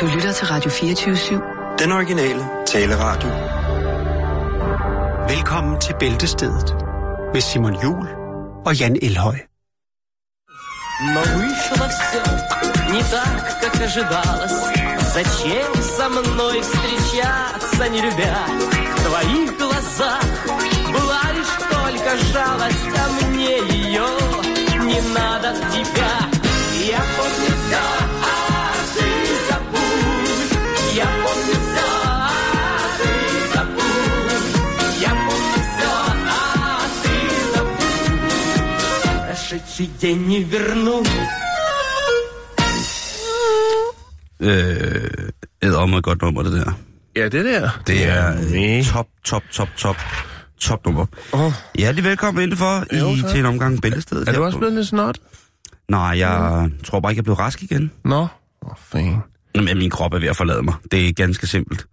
Du lytter til Radio 24-7. Den originale taleradio. Velkommen til Bæltestedet med Simon Jul og Jan Elhøj. Но вышло все не так, как ожидалось. Зачем со мной встречаться, не любя? В твоих глазах была лишь только жалость, а мне ее не надо тебя. Я помню все, Прошедший день не вернуть. Øh, æder mig godt nummer, det der. Ja, det der. Det er Nej. øh, top, top, top, top, top nummer. Åh, Ja, det er velkommen indenfor Jo, i, tak. til en omgang Bæltestedet. er her du også på- blevet lidt snot? Nej, jeg tror bare ikke, jeg blev rask igen. Nå, åh, oh, fan. Men min krop er ved at forlade mig. Det er ganske simpelt.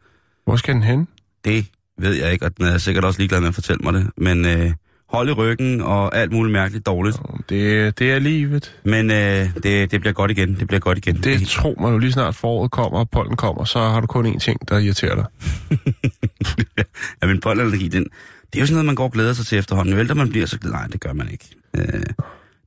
Hvor skal den hen? Det ved jeg ikke, og den er sikkert også ligeglad med at fortælle mig det. Men øh, hold i ryggen og alt muligt mærkeligt dårligt. Det, det er livet. Men øh, det, det bliver godt igen. Det bliver godt igen. Det tror man jo lige snart foråret kommer, og pollen kommer, så har du kun én ting, der irriterer dig. ja, men pollenallergi, den, det er jo sådan noget, man går og glæder sig til efterhånden. Vel, man bliver så glad. Nej, det gør man ikke. Øh,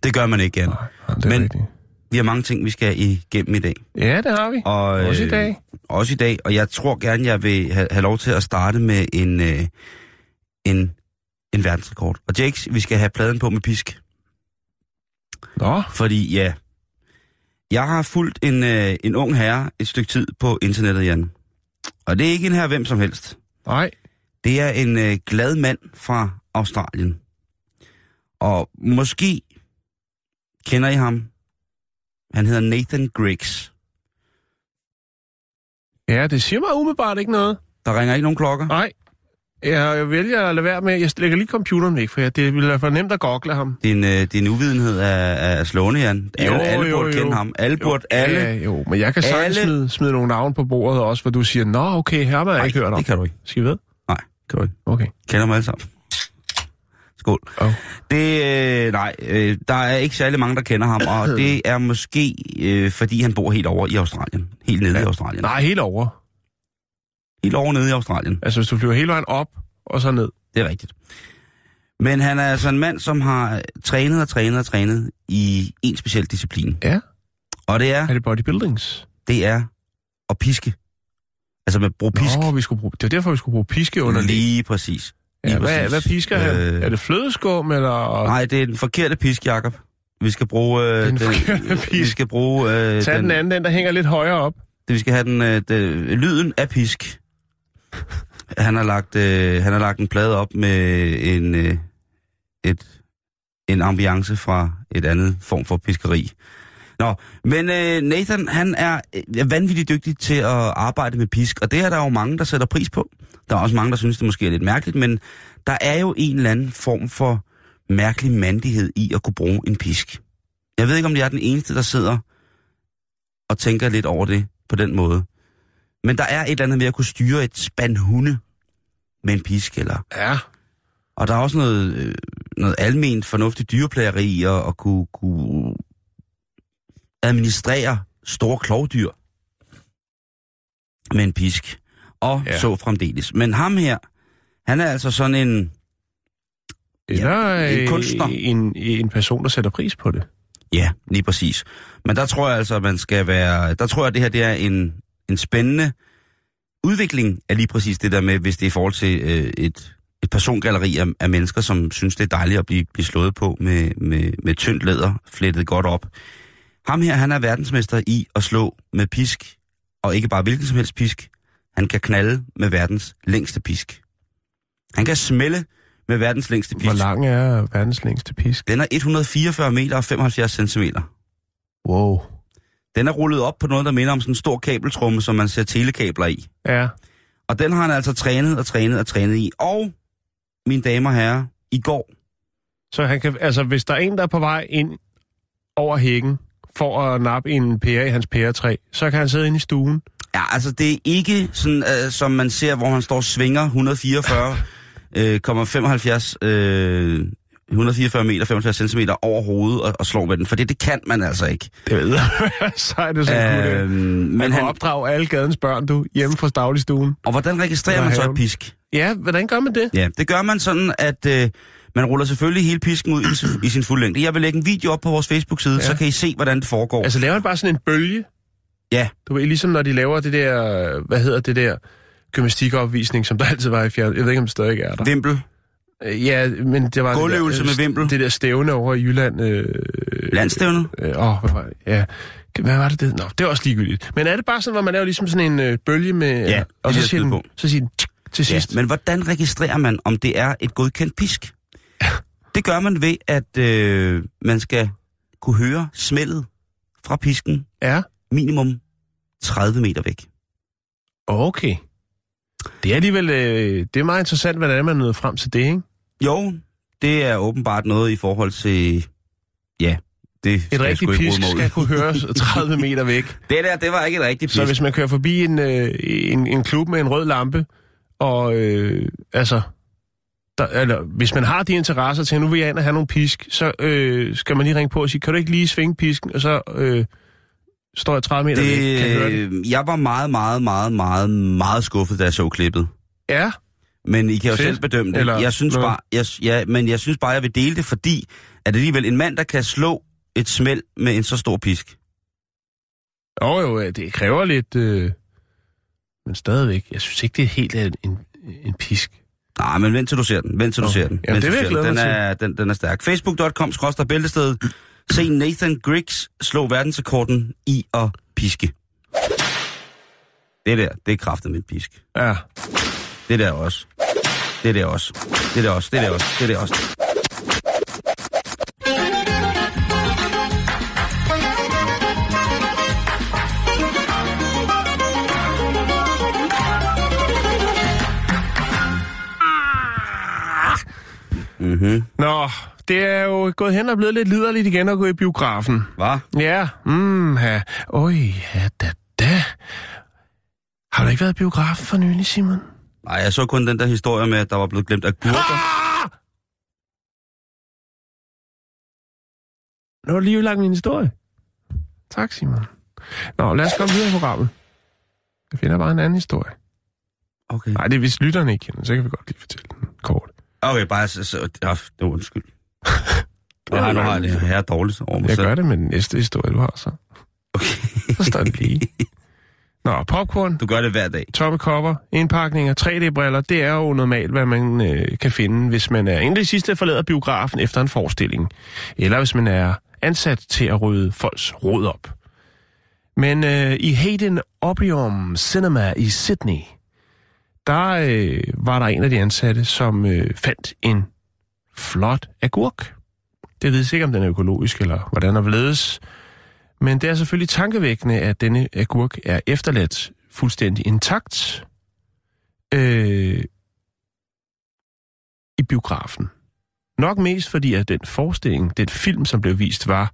det gør man ikke, igen. Det er Men- rigtigt. Vi har mange ting, vi skal igennem i dag. Ja, det har vi. Og, Også i øh, dag. Også i dag, og jeg tror gerne, jeg vil have, have lov til at starte med en, øh, en, en verdensrekord. Og Jakes, vi skal have pladen på med pisk. Nå, Fordi ja, jeg har fulgt en, øh, en ung herre et stykke tid på internettet, Jan. Og det er ikke en her hvem som helst. nej. Det er en øh, glad mand fra Australien. Og måske kender I ham. Han hedder Nathan Griggs. Ja, det siger mig umiddelbart ikke noget. Der ringer ikke nogen klokker. Nej. Jeg, jeg vælger at lade være med. Jeg lægger lige computeren væk, for jeg, det ville være for nemt at gogle ham. Din, øh, din uvidenhed er, er slående, Jan. Alle, Jo, alle jo, burde jo. kende ham. Alle burde, alle. Ja, jo, men jeg kan sagtens alle- smide, smide nogle navne på bordet også, hvor du siger, nå, okay, her har jeg ikke hørt om. det kan du ikke. Skal vi ved? Nej, kan du ikke. Okay. Kender dem alle sammen. Skål. Oh. Det, øh, nej, øh, der er ikke særlig mange, der kender ham, og det er måske, øh, fordi han bor helt over i Australien. Helt nede ja. i Australien. Nej, helt over. Helt over nede i Australien. Altså, hvis du flyver hele vejen op, og så ned. Det er rigtigt. Men han er altså en mand, som har trænet og trænet og trænet i en speciel disciplin. Ja. Og det er, Er det bodybuildings? det er at piske. Altså med bruge pisk. Nå, vi skulle bruge, det er derfor, vi skulle bruge piske under Lige præcis. Ja, Lige hvad, præcis. hvad pisker han? Øh, Er det flødeskum, eller... Nej, det er den forkerte pisk, Jacob. Vi skal bruge... Øh, Den forkerte pisk. Vi skal bruge... Øh, Tag den anden, den der hænger lidt højere op. Det, vi skal have den, øh, den, lyden af pisk. Han har lagt, øh, han har lagt en plade op med en, øh, et, en ambiance fra et andet form for piskeri. Nå, men øh, Nathan, han er øh, vanvittigt dygtig til at arbejde med pisk, og det er der jo mange, der sætter pris på. Der er også mange, der synes, det måske er lidt mærkeligt, men der er jo en eller anden form for mærkelig mandighed i at kunne bruge en pisk. Jeg ved ikke, om jeg er den eneste, der sidder og tænker lidt over det på den måde. Men der er et eller andet ved at kunne styre et spand hunde med en pisk, eller... Ja. Og der er også noget, øh, noget alment fornuftigt dyreplageri i at, kunne, kunne administrere store klovdyr med en pisk. Og ja. Så fremdeles. Men ham her, han er altså sådan en... Eller Ja, en en, kunstner. en, en person, der sætter pris på det. Ja, lige præcis. Men der tror jeg altså, at man skal være... Der tror jeg, at det her det er en, en spændende udvikling af lige præcis det der med, hvis det er i forhold til øh, et, et persongalleri af, af mennesker, som synes, det er dejligt at blive, blive slået på med, med, med tyndt læder, flettet godt op. Ham her, han er verdensmester i at slå med pisk, og ikke bare hvilken som helst pisk. Han kan knalde med verdens længste pisk. Han kan smelle med verdens længste pisk. Hvor lang er verdens længste pisk? Den er 144 meter og 75 centimeter. Wow. Den er rullet op på noget, der minder om sådan en stor kabeltrumme, som man ser telekabler i. Ja. Og den har han altså trænet og trænet og trænet i. Og, mine damer og herrer, i går, Så han kan, altså, hvis der er en, der er på vej ind over hækken for at nappe en pære i hans pæretræ, så kan han sidde inde i stuen. ja, altså det er ikke sådan, øh, som man ser, hvor han står og svinger 144, øh, 75 øh, 144 meter, 75 cm over hovedet og, og slår med den, for det, det kan man altså ikke. Det ved jeg. så er det så øh, Men han han, opdrage alle gadens børn, du, hjemme fra dagligstuen. og hvordan registrerer man så et pisk? Ja, hvordan gør man det? Ja, det gør man sådan, at øh, man ruller selvfølgelig hele pisken ud i, sin- i sin fulde længde. Jeg vil lægge en video op på vores Facebook-side, Ja. så kan I se, hvordan det foregår. Altså, Altså laver han bare sådan en bølge? Ja. Du ved, ligesom når de laver det der, hvad hedder det der, gymnastikopvisning, som der altid var i fjern. Jeg ved ikke, om det stadig er der. Vimpel. Øh, Ja, men det var... Gulvøvelse med vimpel. Det der stævne over i Jylland. Øh, Landstævnet. øh, åh, hvad var det? Ja. Hvad var det, det? Nå, det er også ligegyldigt. Men er det bare sådan, hvor man laver ligesom sådan en øh, bølge med... Ja, og så siger, den, på. så siger den til Ja, sidst. men hvordan registrerer man, om det er et godkendt pisk? Det gør man ved, at øh, man skal kunne høre smældet fra pisken Ja, minimum 30 meter væk. okay. Det er alligevel... Øh, det er meget interessant, hvordan man nåede frem til det, ikke? Jo, det er åbenbart noget i forhold til... Ja, det Et rigtigt pisk skal kunne høres 30 meter væk. Det der, det var ikke et rigtigt pisk. Så hvis man kører forbi en, øh, en, en klub med en rød lampe, og øh, altså, der, eller, hvis man har de interesser til, nu vil jeg ind og have nogle pisk, så øh, skal man lige ringe på og sige, kan du ikke lige svinge pisken, og så øh, står jeg 30 meter væk, kan jeg høre det? det, jeg var meget, meget, meget, meget, meget skuffet, da jeg så klippet. Ja, Men I kan jo Fedt. selv bedømme det. Eller jeg synes noget. bare, jeg, ja, men jeg synes bare, jeg vil dele det, fordi at alligevel en mand, der kan slå et smæld med en så stor pisk. jo jo, øh, det kræver lidt, øh, men stadigvæk, jeg synes ikke, det er helt en, en, en pisk. Nej, men vent til du ser den. Vent til du Okay. ser den. Jamen, Vent det du vil jeg den. den er, den, den er stærk. Facebook.com skråster bæltested. Se Nathan Griggs slå verdensrekorden i at piske. Det der, det er kraftet med pisk. Ja, Det der også. Det der også. Det der også. Det der også. Det der også. Det er jo gået hen og blevet lidt liderligt igen at gå i biografen. Hvad? Ja, mm, ja. Oj, ja, da, da. Har du ikke været i biografen for nylig, Simon? Nej, jeg så kun den der historie med, at der var blevet glemt agurker. Ah! Nu har du lige lagt min historie. Tak, Simon. Nå, lad os komme videre i programmet. Jeg finder bare en anden historie. Okay. Nej, det er hvis lytterne ikke kender, så kan vi godt lige fortælle den kort. Okay, bare så... så ja, det var undskyld. Jeg har, nu har jeg det her dårligt over mig Jeg selv. gør det med den næste historie, du har så. Okay. Så står den lige. Nå, popcorn, Du gør det hver dag. tomme kopper, indpakninger, 3D-briller, det er jo normalt, hvad man øh, kan finde, hvis man er endelig sidste forlader biografen efter en forestilling. Eller hvis man er ansat til at rydde folks råd op. Men øh, i Hayden Opium Cinema i Sydney, der øh, var der en af de ansatte, som øh, fandt en flot agurk. Det ved ikke, om den er økologisk eller hvordan den ledes. Men det er selvfølgelig tankevækkende, at denne agurk er efterladt fuldstændig intakt øh, i biografen. Nok mest fordi, at den forestilling, den film, som blev vist, var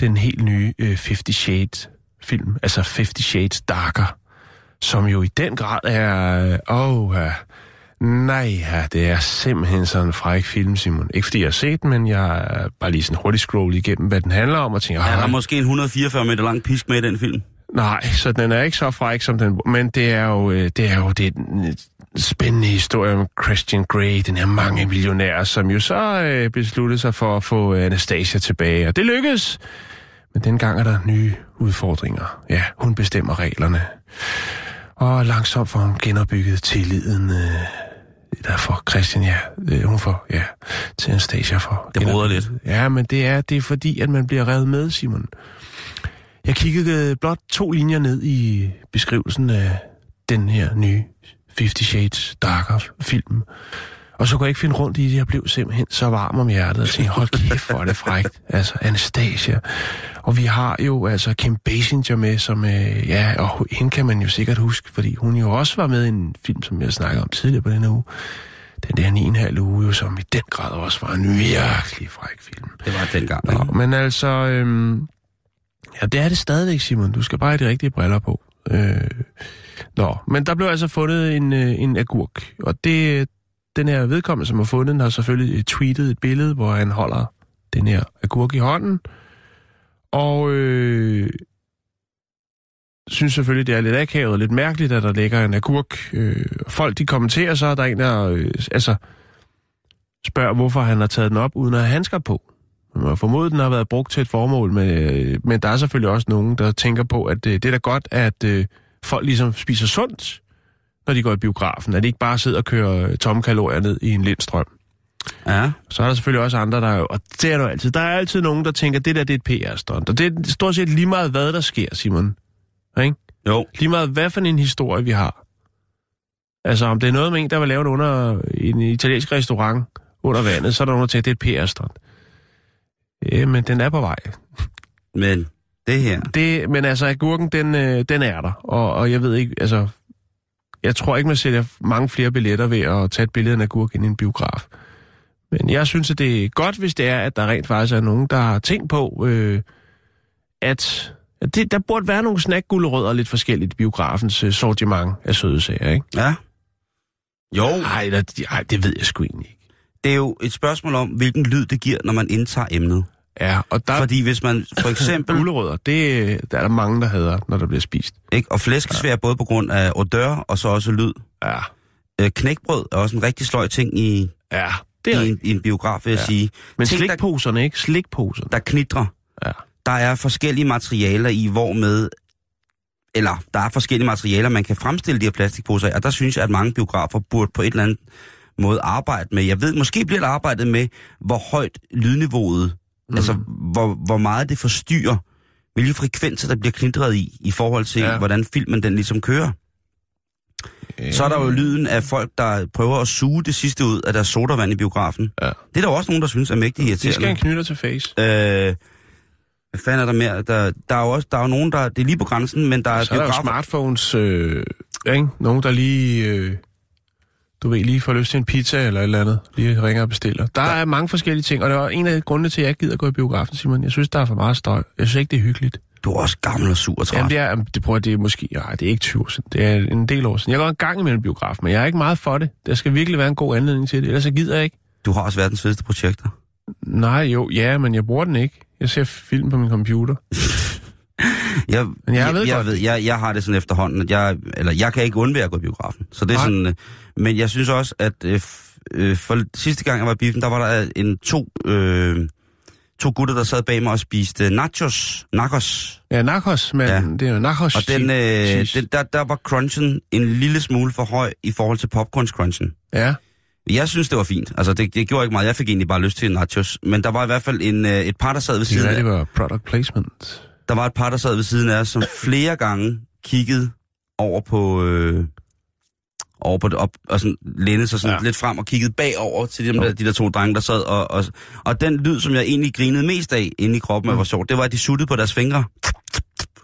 den helt nye øh, Fifty Shades film, altså Fifty Shades Darker, som jo i den grad er, øh, åh, oh, nej, ja, det er simpelthen sådan en fræk film, Simon. Ikke fordi jeg har set den, men jeg er bare lige sådan hurtigt scrollet igennem, hvad den handler om, og tænker, Er der "Ah, måske en 144 meter lang pisk med i den film? Nej, så den er ikke så fræk som den, men det er jo øh, det er jo det er en spændende historie om Christian Grey, den her mange millionær, som jo så øh, besluttede sig for at få Anastasia tilbage, og det lykkedes. Men dengang er der nye udfordringer. Ja, hun bestemmer reglerne. Og langsomt får hun genopbygget tilliden. Øh, derfor Christian, ja, øh, hun får, ja, til Anastasia for. Det roder lidt. Ja, men det er, det er fordi, at man bliver revet med, Simon. Jeg kiggede blot to linjer ned i beskrivelsen af den her nye Fifty Shades Darker film. Og så kunne jeg ikke finde rundt i det. Jeg blev simpelthen så varm om hjertet og tænkte, hold kæft, hvor er det frækt. Altså, Anastasia. Og vi har jo altså Kim Basinger med, som, øh, ja, og hende kan man jo sikkert huske, fordi hun jo også var med i en film, som jeg snakkede om tidligere på denne uge. Den der 9,5 uge, jo, som i den grad også var en virkelig fræk film. Det var dengang. Nå, men altså, øhm, ja, det er det stadigvæk, Simon. Du skal bare have de rigtige briller på. Øh, nå, men der blev altså fundet en, øh, en agurk, og det, den her vedkommende, som har fundet den, har selvfølgelig øh, tweetet et billede, hvor han holder den her agurk i hånden. Og øh, synes selvfølgelig, det er lidt akavet og lidt mærkeligt, at der ligger en agurk. Øh, folk, de kommenterer så, der er en, der øh, altså, spørger, hvorfor han har taget den op, uden at have handsker på. Man må formode, den har været brugt til et formål, men, øh, men der er selvfølgelig også nogen, der tænker på, at øh, det er da godt, at øh, folk ligesom spiser sundt, når de går i biografen. At de ikke bare sidder og kører øh, tomme kalorier ned i en lindstrøm. Ja. Så er der selvfølgelig også andre, der er jo, og det er jo altid. Der er altid nogen, der tænker, det der det er et PR-stunt. Og det er stort set lige meget, hvad der sker, Simon. Ikke? Jo. Lige meget, hvad for en historie vi har. Altså, om det er noget med en, der vil lave det under en italiensk restaurant under vandet, så er der nogen, der tænker, det er et PR-stunt. Ja, men den er på vej. Men det her... Det, men altså, agurken, den, øh, den er der. Og, og jeg ved ikke, altså... Jeg tror ikke, man sælger mange flere billetter ved at tage et billede af en agurk ind i en biograf. Men jeg synes, at det er godt, hvis det er, at der rent faktisk er nogen, der har tænkt på, øh, at, at det, der burde være nogle snackgullerødder lidt forskelligt i biografens øh, sortiment af søde sager, ikke? Ja. Jo, Nej, det, ej, det ved jeg sgu egentlig ikke. det er jo et spørgsmål om, hvilken lyd det giver, når man indtager emnet. Ja, og der Fordi hvis man for eksempel... gulerødder, det der er der mange, der hader, når der bliver spist. ikke, og flæskesvær ja. både på grund af odør og så også lyd. Ja, Øh, knækbrød er også en rigtig sløj ting i, ja det er i, en, i en biograf, vil jeg Ja. sige. Men Ting, der, slikposerne, ikke? Slikposerne. der knitrer. Ja. Der er forskellige materialer i, hvor med... Eller, der er forskellige materialer, man kan fremstille de her plastikposer af, og der synes jeg, at mange biografer burde på et eller andet måde arbejde med. Jeg ved, måske bliver der arbejdet med, hvor højt lydniveauet, mm. altså hvor, hvor meget det forstyrrer, hvilke frekvenser, der bliver knitret i, i forhold til, Ja. hvordan filmen den ligesom kører. Så er der jo lyden af folk, der prøver at suge det sidste ud af deres sodavand i biografen. Ja. Det er der jo også nogen, der synes er mægtig Det skal en irriterende. knytter til face. Øh, hvad fanden er der mere? Der, der er jo også der er jo nogen, der... Det er lige på grænsen, men der er Så er der jo smartphones, øh, ikke? Nogen, der lige, øh, du ved, lige får lyst til en pizza eller et eller andet. Lige ringer og bestiller. Der, der er mange forskellige ting, og det er en af grundene til, at jeg ikke gider gå i biografen, Simon. Jeg synes, der er for meget støj. Jeg synes ikke, det er hyggeligt. Du er også gammel og sur og træt. Jamen, det er, det, prøver, det er måske, nej, det er ikke 20 år siden. Det er en del år siden. Jeg går en gang imellem biograf, men jeg er ikke meget for det. Der skal virkelig være en god anledning til det, ellers så gider jeg ikke. Du har også verdens fedeste projekter. Nej, jo, ja, men jeg bruger den ikke. Jeg ser film på min computer. Jeg, jeg ved jeg, ved, jeg, jeg har det sådan efterhånden, at jeg, eller jeg kan ikke undvære at gå i biografen. Så det er Nej. sådan, øh, men jeg synes også, at øh, øh, for sidste gang jeg var i biffen, der var der en to, øh, to gutter, der sad bag mig og spiste nachos, nachos. Ja, Narcos, men Ja. ja. det er jo Narcos. Og den, øh, den, der, der var crunchen en lille smule for høj i forhold til popcorns-crunchen. Ja, Jeg synes, det var fint. Altså, det, det gjorde ikke meget. Jeg fik egentlig bare lyst til nachos. Men der var i hvert fald en, øh, et par, der sad ved siden af. det var product placement. Der var et par, der sad ved siden af os, som flere gange kiggede over på... Øh, over på det, op, og sådan lænede sig sådan ja. Lidt frem og kiggede bagover til de, Jo. der, de der to drenge, der sad. Og, og, og den lyd, som jeg egentlig grinede mest af inde i kroppen, mm. var sjovt, det var, at de suttede på deres fingre.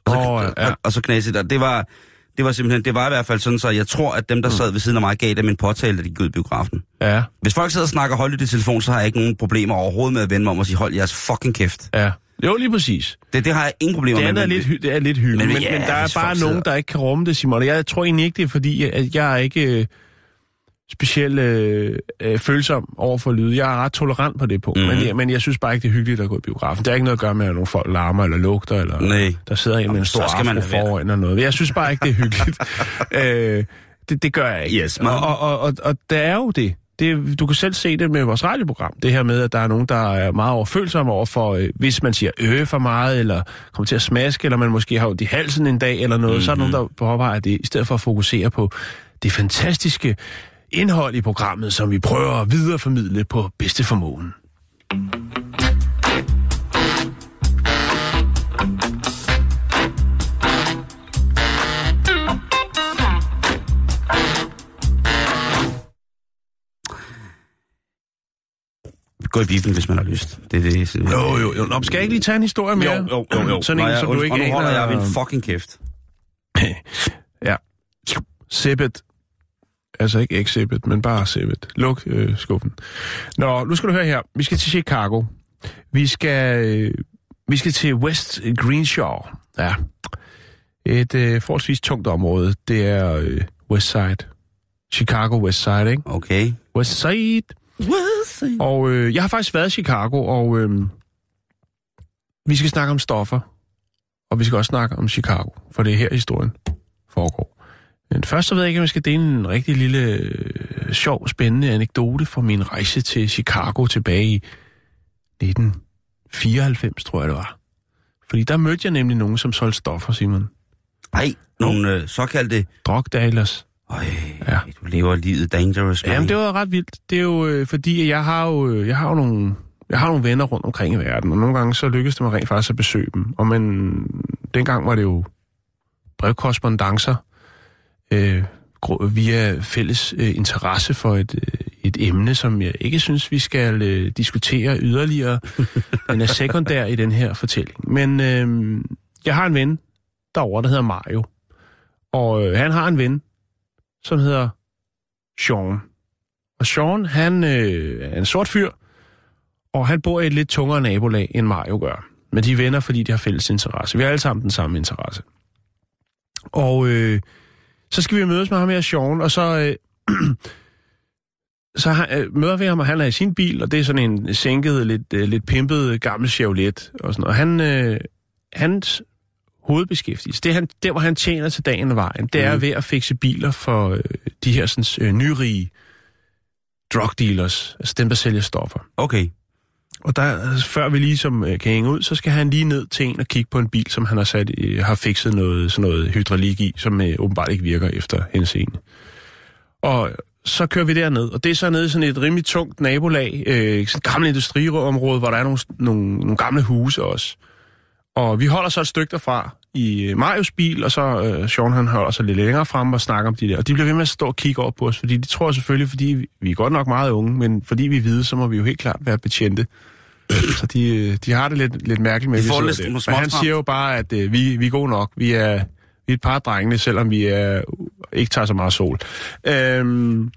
Og så, Åh, ja. og, og så knasede der. Det var, det var simpelthen, det var i hvert fald sådan, så jeg tror, at dem, der sad ved siden af mig, gav dem en påtale, da de gik ud i biografen. Ja, Hvis folk sidder og snakker højt i telefon, så har jeg ikke nogen problemer overhovedet med at vende mig om og sige, hold jeres fucking kæft. ja. Jo, lige præcis. Det, det har jeg ingen problemer Det med. er men- lidt, det er lidt hyggeligt, Men men, ja, men, der er bare nogen, der ikke kan rumme det, Simon. Jeg tror egentlig ikke, det er fordi, at jeg er ikke øh, specielt øh, øh, følsom over for lyd. Jeg er ret tolerant på det punkt, Mhm. mm-hmm. men, jeg, men jeg synes bare ikke, det er hyggeligt at gå i biografen. Det har ikke noget at gøre med, at nogle folk larmer eller lugter, eller Nej. der sidder en med en stor skal man afro foran eller noget. Jeg synes bare ikke, det er hyggeligt. øh, det, det gør jeg ikke. Yes, man. og, og, og, og, og der er jo det. Det. Du kan selv se det med vores radioprogram. Det her med, at der er nogen, der er meget overfølsomme over for, øh, hvis man siger øh for meget, eller kommer til at smaske, eller man måske har ondt i halsen en dag, eller noget, mm-hmm. så er der nogen, der påpeger det, i stedet for at fokusere på det fantastiske indhold i programmet, som vi prøver at videreformidle på bedste formåen. Gå i biffen, hvis man har lyst. Det det. Sådan, Jo, jo, jo. Nå, skal jeg ikke lige tage en historie mere? jo, jo, jo, jo. Sådan en, jeg- som du ikke Og nu holder aner. jeg min fucking kæft. Ja. Sippet. Altså ikke exhibit, men bare sippet. Luk øh, skuffen. Nå, nu skal du høre her. Vi skal til Chicago. Vi skal, øh, vi skal til West Greenshaw. Ja. Et øh, forholdsvis tungt område. Det er øh, West Side. Chicago West Side, ikke? Okay. West Side. Og øh, jeg har faktisk været i Chicago, og øh, vi skal snakke om stoffer. Og vi skal også snakke om Chicago, for det er her historien foregår. Men først så ved jeg ikke, om jeg skal dele en rigtig lille, øh, sjov, spændende anekdote fra min rejse til Chicago tilbage i 1994, tror jeg det var. Fordi der mødte jeg nemlig nogen, som solgte stoffer, Simon. Ej, nogle øh, såkaldte... Drug dealers. Øj, Ja. du lever livet dangerous, man. Jamen, det var ret vildt. Det er jo øh, fordi, jeg har jo, øh, jeg har jo nogle, jeg har nogle venner rundt omkring i verden, og nogle gange så lykkedes det mig rent faktisk at besøge dem. Og men dengang var det jo brevkorrespondancer øh, via fælles øh, interesse for et, øh, et emne, som jeg ikke synes, vi skal øh, diskutere yderligere. Den er sekundær i den her fortælling. Men øh, jeg har en ven derovre, der hedder Mario. Og øh, han har en ven, som hedder Sean. Og Sean, han øh, er en sort fyr, og han bor i et lidt tungere nabolag, end Mario gør. Men de er venner, fordi de har fælles interesse. Vi har alle sammen den samme interesse. Og øh, så skal vi mødes med ham her, Sean, og så, øh, så han, øh, møder vi ham, og han er i sin bil, og det er sådan en sænket, lidt, øh, lidt pimpet gammel Chevrolet. Og, sådan, noget. og han, øh, hans hovedbeskæftigelse, det han, der hvor han tjener til dagen og vejen, det er Mhm. ved at fikse biler for øh, de her sådan, øh, nyrige drug dealers, altså dem, der sælger stoffer. Okay. Og der, før vi ligesom øh, kan hænge ud, så skal han lige ned til en og kigge på en bil, som han har, sat, øh, har fikset noget, sådan noget hydraulik i, som øh, åbenbart ikke virker efter henseende. Og så kører vi derned, og det er så nede i sådan et rimelig tungt nabolag, øh, sådan et gammelt industriområde, hvor der er nogle, nogle, nogle gamle huse også. Og vi holder så et stykke derfra i øh, Marius bil, og så øh, Sean han holder sig lidt længere frem og snakker om de der. Og de bliver ved med at stå og kigge over på os, fordi de tror selvfølgelig, fordi vi, vi er godt nok meget unge, men fordi vi er hvide, så må vi jo helt klart være betjente. så de, øh, de har det lidt, lidt mærkeligt med, at vi får lidt nogle Men han siger jo bare, at øh, vi, vi er gode nok. Vi er, vi er et par drengene, selvom vi er, ikke tager så meget sol. Øhm,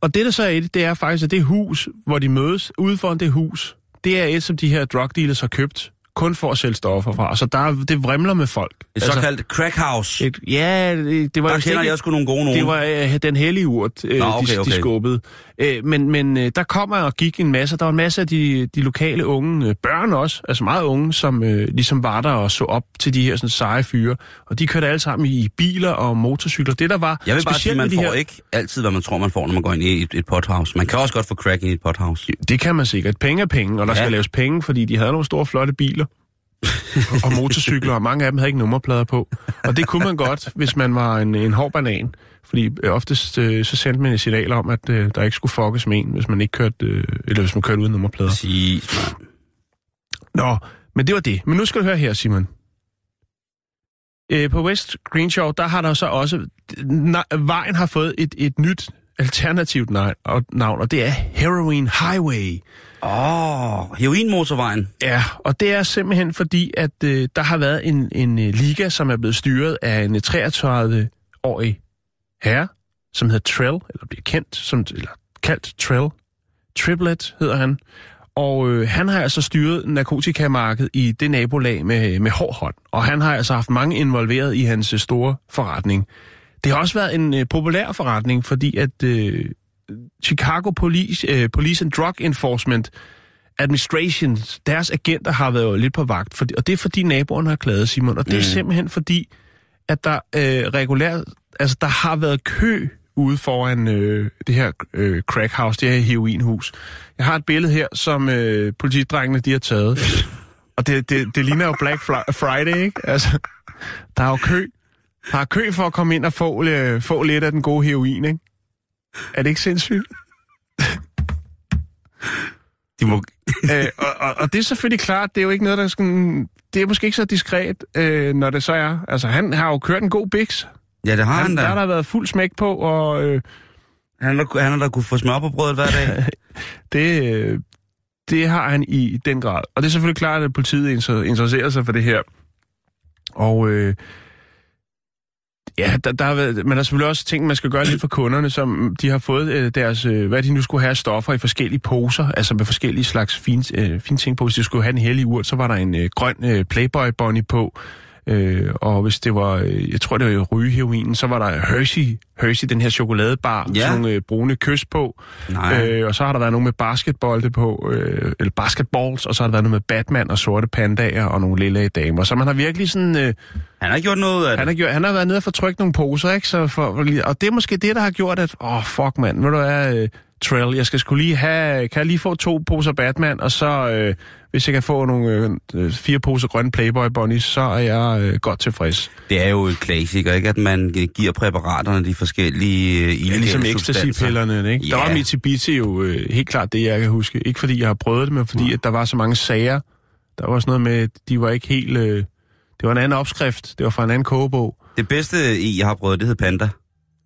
og det, der så er i det, det er faktisk, at det hus, hvor de mødes, ude foran det hus, det er et, som de her drug dealers har købt, kun for at sælge stoffer fra. Så der, er- det vrimler med folk. Et altså, såkaldt crack house. et, ja, det, var Der kender jeg sgu nogle gode nogen. det var øh, den hellige urt, øh, Nå, okay, de, okay. de skubbede. Øh, men men øh, der kommer og gik en masse. Der var en masse af de, de lokale unge, øh, børn også, altså meget unge, som øh, ligesom var der og så op til de her sådan, seje fyre. Og de kørte alle sammen i biler og motorcykler. Det der var Jeg vil bare sige, man får her, ikke altid, hvad man tror, man får, når man går ind i et, et pothouse. Man kan også godt få crack i et pothouse. Det kan man sikkert. Penge er penge, og der ja. skal laves penge, fordi de havde nogle store, flotte biler. og motorcykler, og mange af dem havde ikke nummerplader på. Og det kunne man godt, hvis man var en, en hård banan. Fordi øh, oftest øh, så sendte man et signal om, at øh, der ikke skulle fuckes med en, hvis man ikke kørte, øh, eller hvis man kørte uden nummerplader. Præcis. Nå, men det var det. Men nu skal du høre her, Simon. Øh, på West Greenshaw, der har der så også... Vejen har fået et, et nyt alternativt navn, og, det er Heroin Highway. Åh, oh, heroinmotorvejen. Ja, og det er simpelthen fordi, at øh, der har været en, en øh, liga, som er blevet styret af en øh, 33-årig herre, som hedder Trell, eller bliver kendt, som, eller kaldt Trell. Triplet hedder han. Og øh, han har altså styret narkotikamarkedet i det nabolag med, med hård hånd. Og han har altså haft mange involveret i hans øh, store forretning. Det har også været en øh, populær forretning, fordi at øh, Chicago Police, øh, Police and Drug Enforcement Administration, deres agenter har været lidt på vagt. For, og det er fordi naboerne har klaget, Simon. Og det er Mm. simpelthen fordi, at der øh, regulært, altså der har været kø ude foran øh, det her øh, crack house, det her heroinhus. Jeg har et billede her, som øh, politidrengene de har taget. Og det, det, det ligner jo Black Fri- Friday, ikke? Altså, der er jo kø. Der er kø for at komme ind og få, øh, få lidt af den gode heroin, ikke? Er det ikke sindssygt? De må... øh, og, og, og det er selvfølgelig klart, det er jo ikke noget, der skal... Det er måske ikke så diskret, øh, når det så er. Altså, han har jo kørt en god biks. Ja, det har han, Han, der da. har der været fuld smæk på, og øh, Han har, han har da kunne få smør på brødet hver dag. det, øh, det har han i den grad. Og det er selvfølgelig klart, at politiet inter- interesserer sig for det her. Og øh, ja, der, der har været, man har selvfølgelig også ting, man skal gøre lidt for kunderne, som de har fået øh, deres, øh, hvad de nu skulle have stoffer i forskellige poser, altså med forskellige slags fine, øh, fine ting på. Hvis de skulle have en hellig urt, så var der en øh, grøn øh, Playboy Bunny på. Øh, og hvis det var, øh, jeg tror det var rygeheroinen, så var der Hershey, Hershey, den her chokoladebar, Ja. sådan nogle øh, brune kys på. Nej. Øh, og så har der været nogle med basketbolde på, øh, eller basketballs, og så har der været noget med Batman og sorte pandaer og nogle lille damer. Så man har virkelig sådan... Øh, Han har gjort noget af det. han, har gjort, han har været nede og få trykt nogle poser, ikke? Så for, og det er måske det, der har gjort, at... Åh, oh, fuck, mand. Ved du hvad, øh, Trail, jeg skal skulle lige have... Kan jeg lige få to poser Batman, og så... Øh, hvis jeg kan få nogle øh, fire poser grønne Playboy Bunnies, så er jeg øh, godt tilfreds. Det er jo et klassiker, ikke? At man giver præparaterne de forskellige øh, Ja, ligesom ecstasy-pillerne, ikke? Der Ja. var Mitsubishi jo øh, helt klart det, jeg kan huske. Ikke fordi jeg har prøvet det, men fordi at der var så mange sager. Der var sådan noget med, de var ikke helt... Øh, det var en anden opskrift. Det var fra en anden kogebog. Det bedste i, jeg har prøvet, det hed Panda.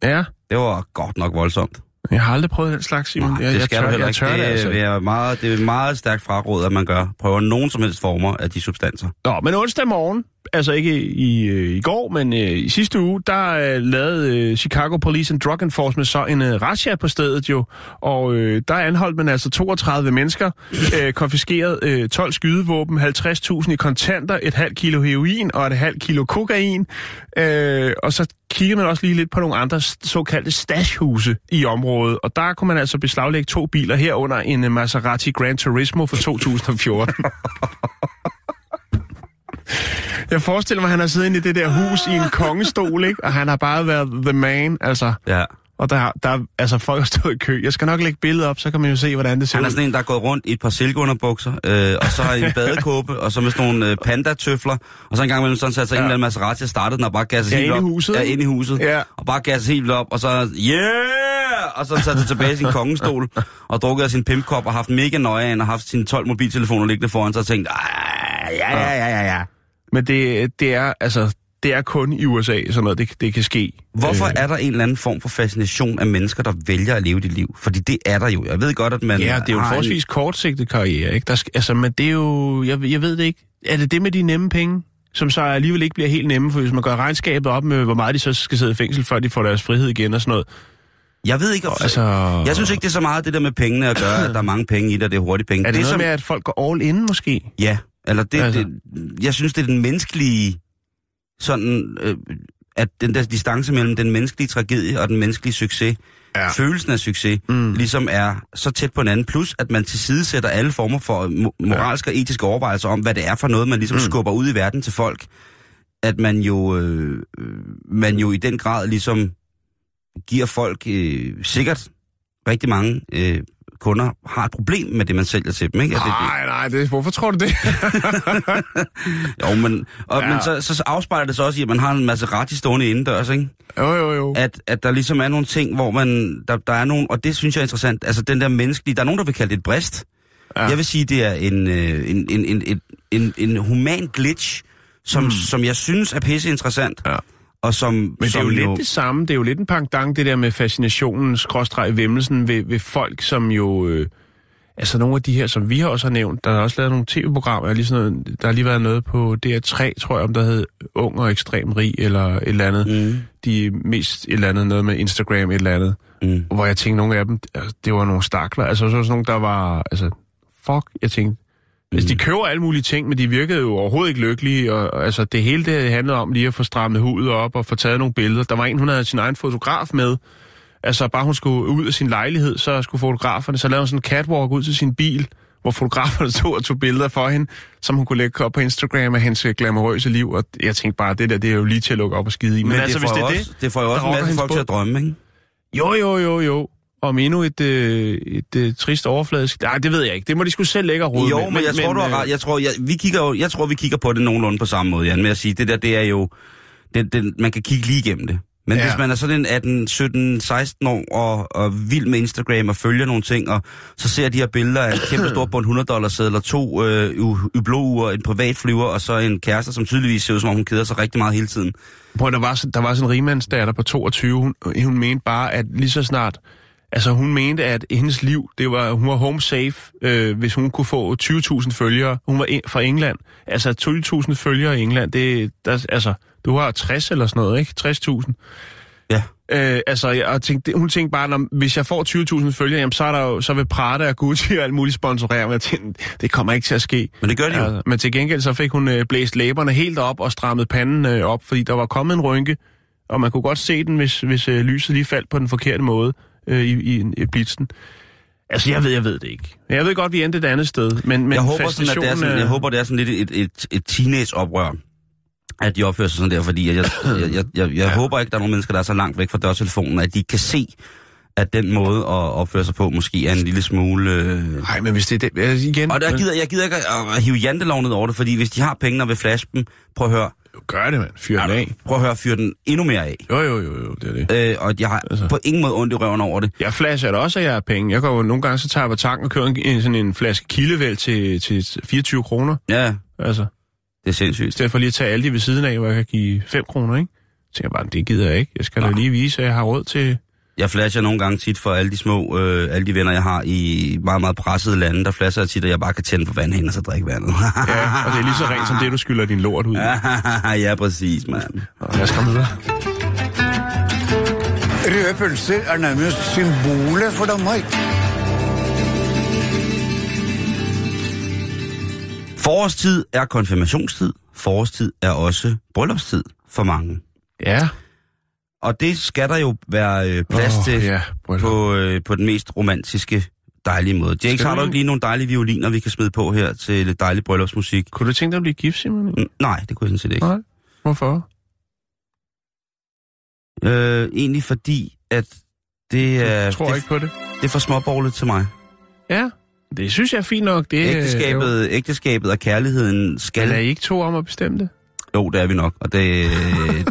Ja, Det var godt nok voldsomt. Jeg har aldrig prøvet den slags, Simon. Nej, jeg, det jeg skal tør, du heller jeg ikke. tør det, det, altså. det, er meget, det er meget stærkt fraråd, at man gør. Prøver nogen som helst former af de substanser. Nå, men onsdag morgen, altså ikke i, øh, i går, men øh, i sidste uge, der øh, lavede øh, Chicago Police and Drug Enforcement så en øh, razzia på stedet jo, og øh, der anholdt man altså 32 mennesker, øh, konfiskeret øh, 12 skydevåben, 50.000 i kontanter, et halvt kilo heroin og et halvt kilo kokain, øh, og så kiggede man også lige lidt på nogle andre såkaldte stashhuse i området, og der kunne man altså beslaglægge to biler herunder en øh, Maserati Gran Turismo fra 2014. Jeg forestiller mig, at han har siddet inde i det der hus i en kongestol, ikke? Og han har bare været the man, altså. Ja. Og der, der altså folk har stået i kø. Jeg skal nok lægge billedet op, så kan man jo se, hvordan det ser Han er ud. sådan en, der er gået rundt i et par silkeunderbukser, øh, og så en badekåbe, og så med sådan nogle øh, pandatøfler, og så en gang imellem sådan satte sig ja. en eller anden Maserati og startede den og bare gasset Ja, helt inde i op. huset, Ja, inde i huset. Ja. Og bare gasset helt op, og så yeah! Og så satte sig tilbage i sin kongestol, og drukket af sin pimpkop, og haft mega nøje af, og haft sine 12 mobiltelefoner liggende foran sig, og tænkt, "Ah, ja, ja, ja, ja, ja. Men det, det er, altså, det er kun i USA, sådan noget, det, det kan ske. Hvorfor Øh, er der en eller anden form for fascination af mennesker, der vælger at leve dit liv? Fordi det er der jo. Jeg ved godt, at man... Ja, det er jo en forholdsvis kortsigtet karriere, ikke? Der skal, altså, men det er jo, jeg, jeg ved det ikke. Er det det med de nemme penge? Som så alligevel ikke bliver helt nemme, for hvis man gør regnskabet op med, hvor meget de så skal sidde i fængsel, før de får deres frihed igen og sådan noget. Jeg ved ikke... Altså, Jeg synes ikke, det er så meget det der med pengene at gøre, at der er mange penge i det, og det er hurtige penge. Er det, det noget som, med, at folk går all in, måske? Ja, eller det, Altså. det... Jeg synes, det er den menneskelige... Sådan... Øh, at den der distance mellem den menneskelige tragedie og den menneskelige succes, Ja. følelsen af succes, Mm. ligesom er så tæt på hinanden. Plus, at man tilsidesætter alle former for mo- moralske og etiske overvejelser om, hvad det er for noget, man ligesom Mm. skubber ud i verden til folk. At man jo, øh, øh, man jo i den grad ligesom giver folk øh, sikkert rigtig mange øh, kunder har et problem med det, man sælger til dem. Ikke? At det, Nej, nej, det, hvorfor tror du det? Jo, men, og, Ja. men så, så afspejler det så også i, at man har en masse ret stående indendørs, ikke? jo, jo, jo. At, at der ligesom er nogle ting, hvor man, der, der er nogle, og det synes jeg er interessant, altså den der menneskelige, der er nogen, der vil kalde det et brist. Ja. Jeg vil sige, det er en, øh, en, en, en, en, en, en human glitch, som, mm. som jeg synes er pisse interessant. Ja. Og som, Men det er som jo lidt det samme. Det er jo lidt en pangdang, det der med fascinationen, skråstreg vemmelsen ved, ved folk, som jo... Øh, altså nogle af de her, som vi har også har nævnt, der er også lavet nogle tv-programmer, lige sådan noget, der har lige været noget på DR3, tror jeg, om der hed Ung og Ekstrem Rig, eller et eller andet. Mm. De mest et eller andet, noget med Instagram, et eller andet. Mm. Hvor jeg tænkte, nogle af dem, altså, det var nogle stakler. Altså så var sådan nogle, der var... Altså, fuck, jeg tænkte... Altså, de køber alle mulige ting, men de virkede jo overhovedet ikke lykkelige, og, altså, det hele det handlede om lige at få strammet hudet op og få taget nogle billeder. Der var en, hun havde sin egen fotograf med. Altså, bare hun skulle ud af sin lejlighed, så skulle fotograferne, så lavede hun sådan en catwalk ud til sin bil, hvor fotograferne stod og tog billeder for hende, som hun kunne lægge op på Instagram af hendes glamourøse liv. Og jeg tænkte bare, det der, det er jo lige til at lukke op og skide i. Men, men altså, det, får jo også, det får jo også en masse folk til at drømme, ikke? Jo, jo, jo, jo. Om endnu et, øh, et øh, trist overfladisk... Nej, det ved jeg ikke. Det må de skulle selv lægge og rode Jo, med. men, men jeg tror, du har øh, ret. Jeg tror, jeg, vi kigger jo, jeg tror, vi kigger på det nogenlunde på samme måde, Jan, med at sige, det der, det er jo... Det, det, man kan kigge lige igennem det. Men Ja. hvis man er sådan en 18, 17, 16 år og, og vild med Instagram og følger nogle ting, og så ser de her billeder af en kæmpe stor bund 100 dollars sedler, to øh, ubloure, en privat flyver, og så en kæreste, som tydeligvis ser ud som om hun keder sig rigtig meget hele tiden. Prøv, der var, der var sådan en rigmandsdatter på 22, hun, hun mente bare, at lige så snart... Altså, hun mente, at hendes liv, det var, hun var home safe, øh, hvis hun kunne få 20.000 følgere. Hun var fra England. Altså, 20.000 følgere i England, det, der, altså, du har 60 eller sådan noget, ikke? 60.000. Ja. Øh, altså, jeg, og tænkte, hun tænkte bare, når, hvis jeg får 20.000 følgere, jamen, så, er der jo, så vil Prada og Gucci og alt muligt sponsorere. Jeg tænkte, det kommer ikke til at ske. Men det gør de jo. Altså, men til gengæld så fik hun øh, blæst læberne helt op og strammet panden øh, op, fordi der var kommet en rynke, og man kunne godt se den, hvis, hvis øh, lyset lige faldt på den forkerte måde øh, i, i, i blitzen. Altså, jeg ved, jeg ved det ikke. Jeg ved godt, vi endte et andet sted, men, men jeg, håber sådan, at det er sådan, jeg øh, håber, det er sådan lidt et, et, et teenage-oprør, at de opfører sig sådan der, fordi jeg, jeg, jeg, jeg, jeg, ja. håber ikke, der er nogen mennesker, der er så langt væk fra dørtelefonen, at de kan se, at den måde at opføre sig på måske er en lille smule... Øh... Nej, men hvis det er det... Altså, igen... Og der gider, jeg gider ikke at, at hive jantelov ned over det, fordi hvis de har pengene og vil flash dem, prøv at høre, Gør det, mand. Fyr den af. prøv at høre, fyr den endnu mere af. Jo, jo, jo, jo, det er det. Øh, og jeg har Altså. på ingen måde ondt i røven over det. Jeg flasher da også, at jeg har penge. Jeg går jo nogle gange, så tager jeg på tanken og kører en, sådan en flaske kildevæld til, til 24 kroner. Ja, Altså, det er sindssygt. i stedet for lige at tage alle de ved siden af, hvor jeg kan give 5 kroner, ikke? Så tænker jeg bare, det gider jeg ikke. Jeg skal da Nå. lige vise, at jeg har råd til... Jeg flasher nogle gange tit for alle de små, øh, alle de venner, jeg har i meget, meget pressede lande. Der flasher jeg tit, at jeg bare kan tænde på vandhænden og så drikke vandet. Ja, og det er lige så rent som det, du skylder din lort ud. Ja. ja, præcis, mand. Lad os komme videre. Røde pølser er nærmest symbolet for Danmark. Forårstid er konfirmationstid. Forårstid er også bryllupstid for mange. Ja. Og det skal der jo være øh, plads Åh, til bryllup. på, øh, på den mest romantiske, dejlige måde. Jakes, har du ikke lige nogle dejlige violiner, vi kan smide på her til lidt dejlig bryllupsmusik? Kunne du tænke dig at blive gift, Simon? Mm, Nej, det kunne jeg sådan set ikke. Nej. Hvorfor? Øh, egentlig fordi, at det er, Jeg tror det, ikke på det. det er for småborgerligt til mig. Ja, det synes jeg er fint nok. Det, øh, Ægteskabet, ægteskabet og kærligheden Jo. skal... Men er I ikke to om at bestemme det? Jo, det er vi nok, og det,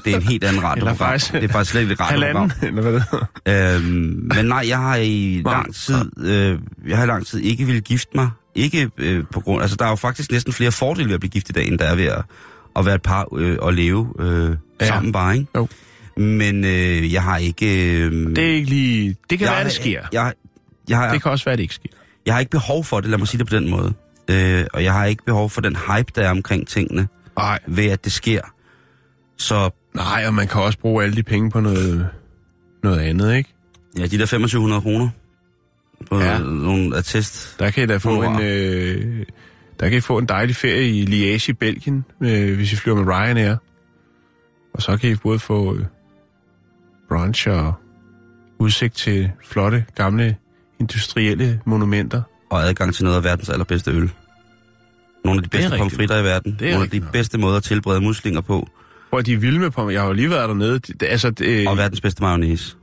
det er en helt anden ret. Eller faktisk- Det er faktisk slet ikke et ret. Halvanden, eller hvad det. Øhm, men nej, jeg har i lang tid, øh, jeg har i lang tid ikke ville gifte mig. Ikke øh, på grund, altså der er jo faktisk næsten flere fordele ved at blive gift i dag, end der er ved at, at være et par øh, og leve øh, Ja. sammen bare, ikke? Jo. Men øh, jeg har ikke... Øh, Det er ikke lige... Det kan jeg, være, det sker. Jeg, jeg, har, Det kan også være, det ikke sker. jeg har ikke behov for det, lad mig sige det på den måde. Øh, og jeg har ikke behov for den hype, der er omkring tingene, Nej. ved at det sker. Så Nej, og man kan også bruge alle de penge på noget, noget andet, ikke? ja, de der 2500 kroner på ja. nogle attest. Der kan I da få Honorar. en... Øh, der kan I få en dejlig ferie i Liège i Belgien, øh, hvis I flyver med Ryanair. Og så kan I både få øh, brunch og udsigt til flotte, gamle, industrielle monumenter. og adgang til noget af verdens allerbedste øl. Nogle af de bedste pomfritter i verden. Det er Nogle af de rigtigt nok. bedste måder at tilberede muslinger på. Hvor de er vilde med på Jeg har jo lige været dernede. Det, det- altså, det, Og verdens bedste mayonnaise.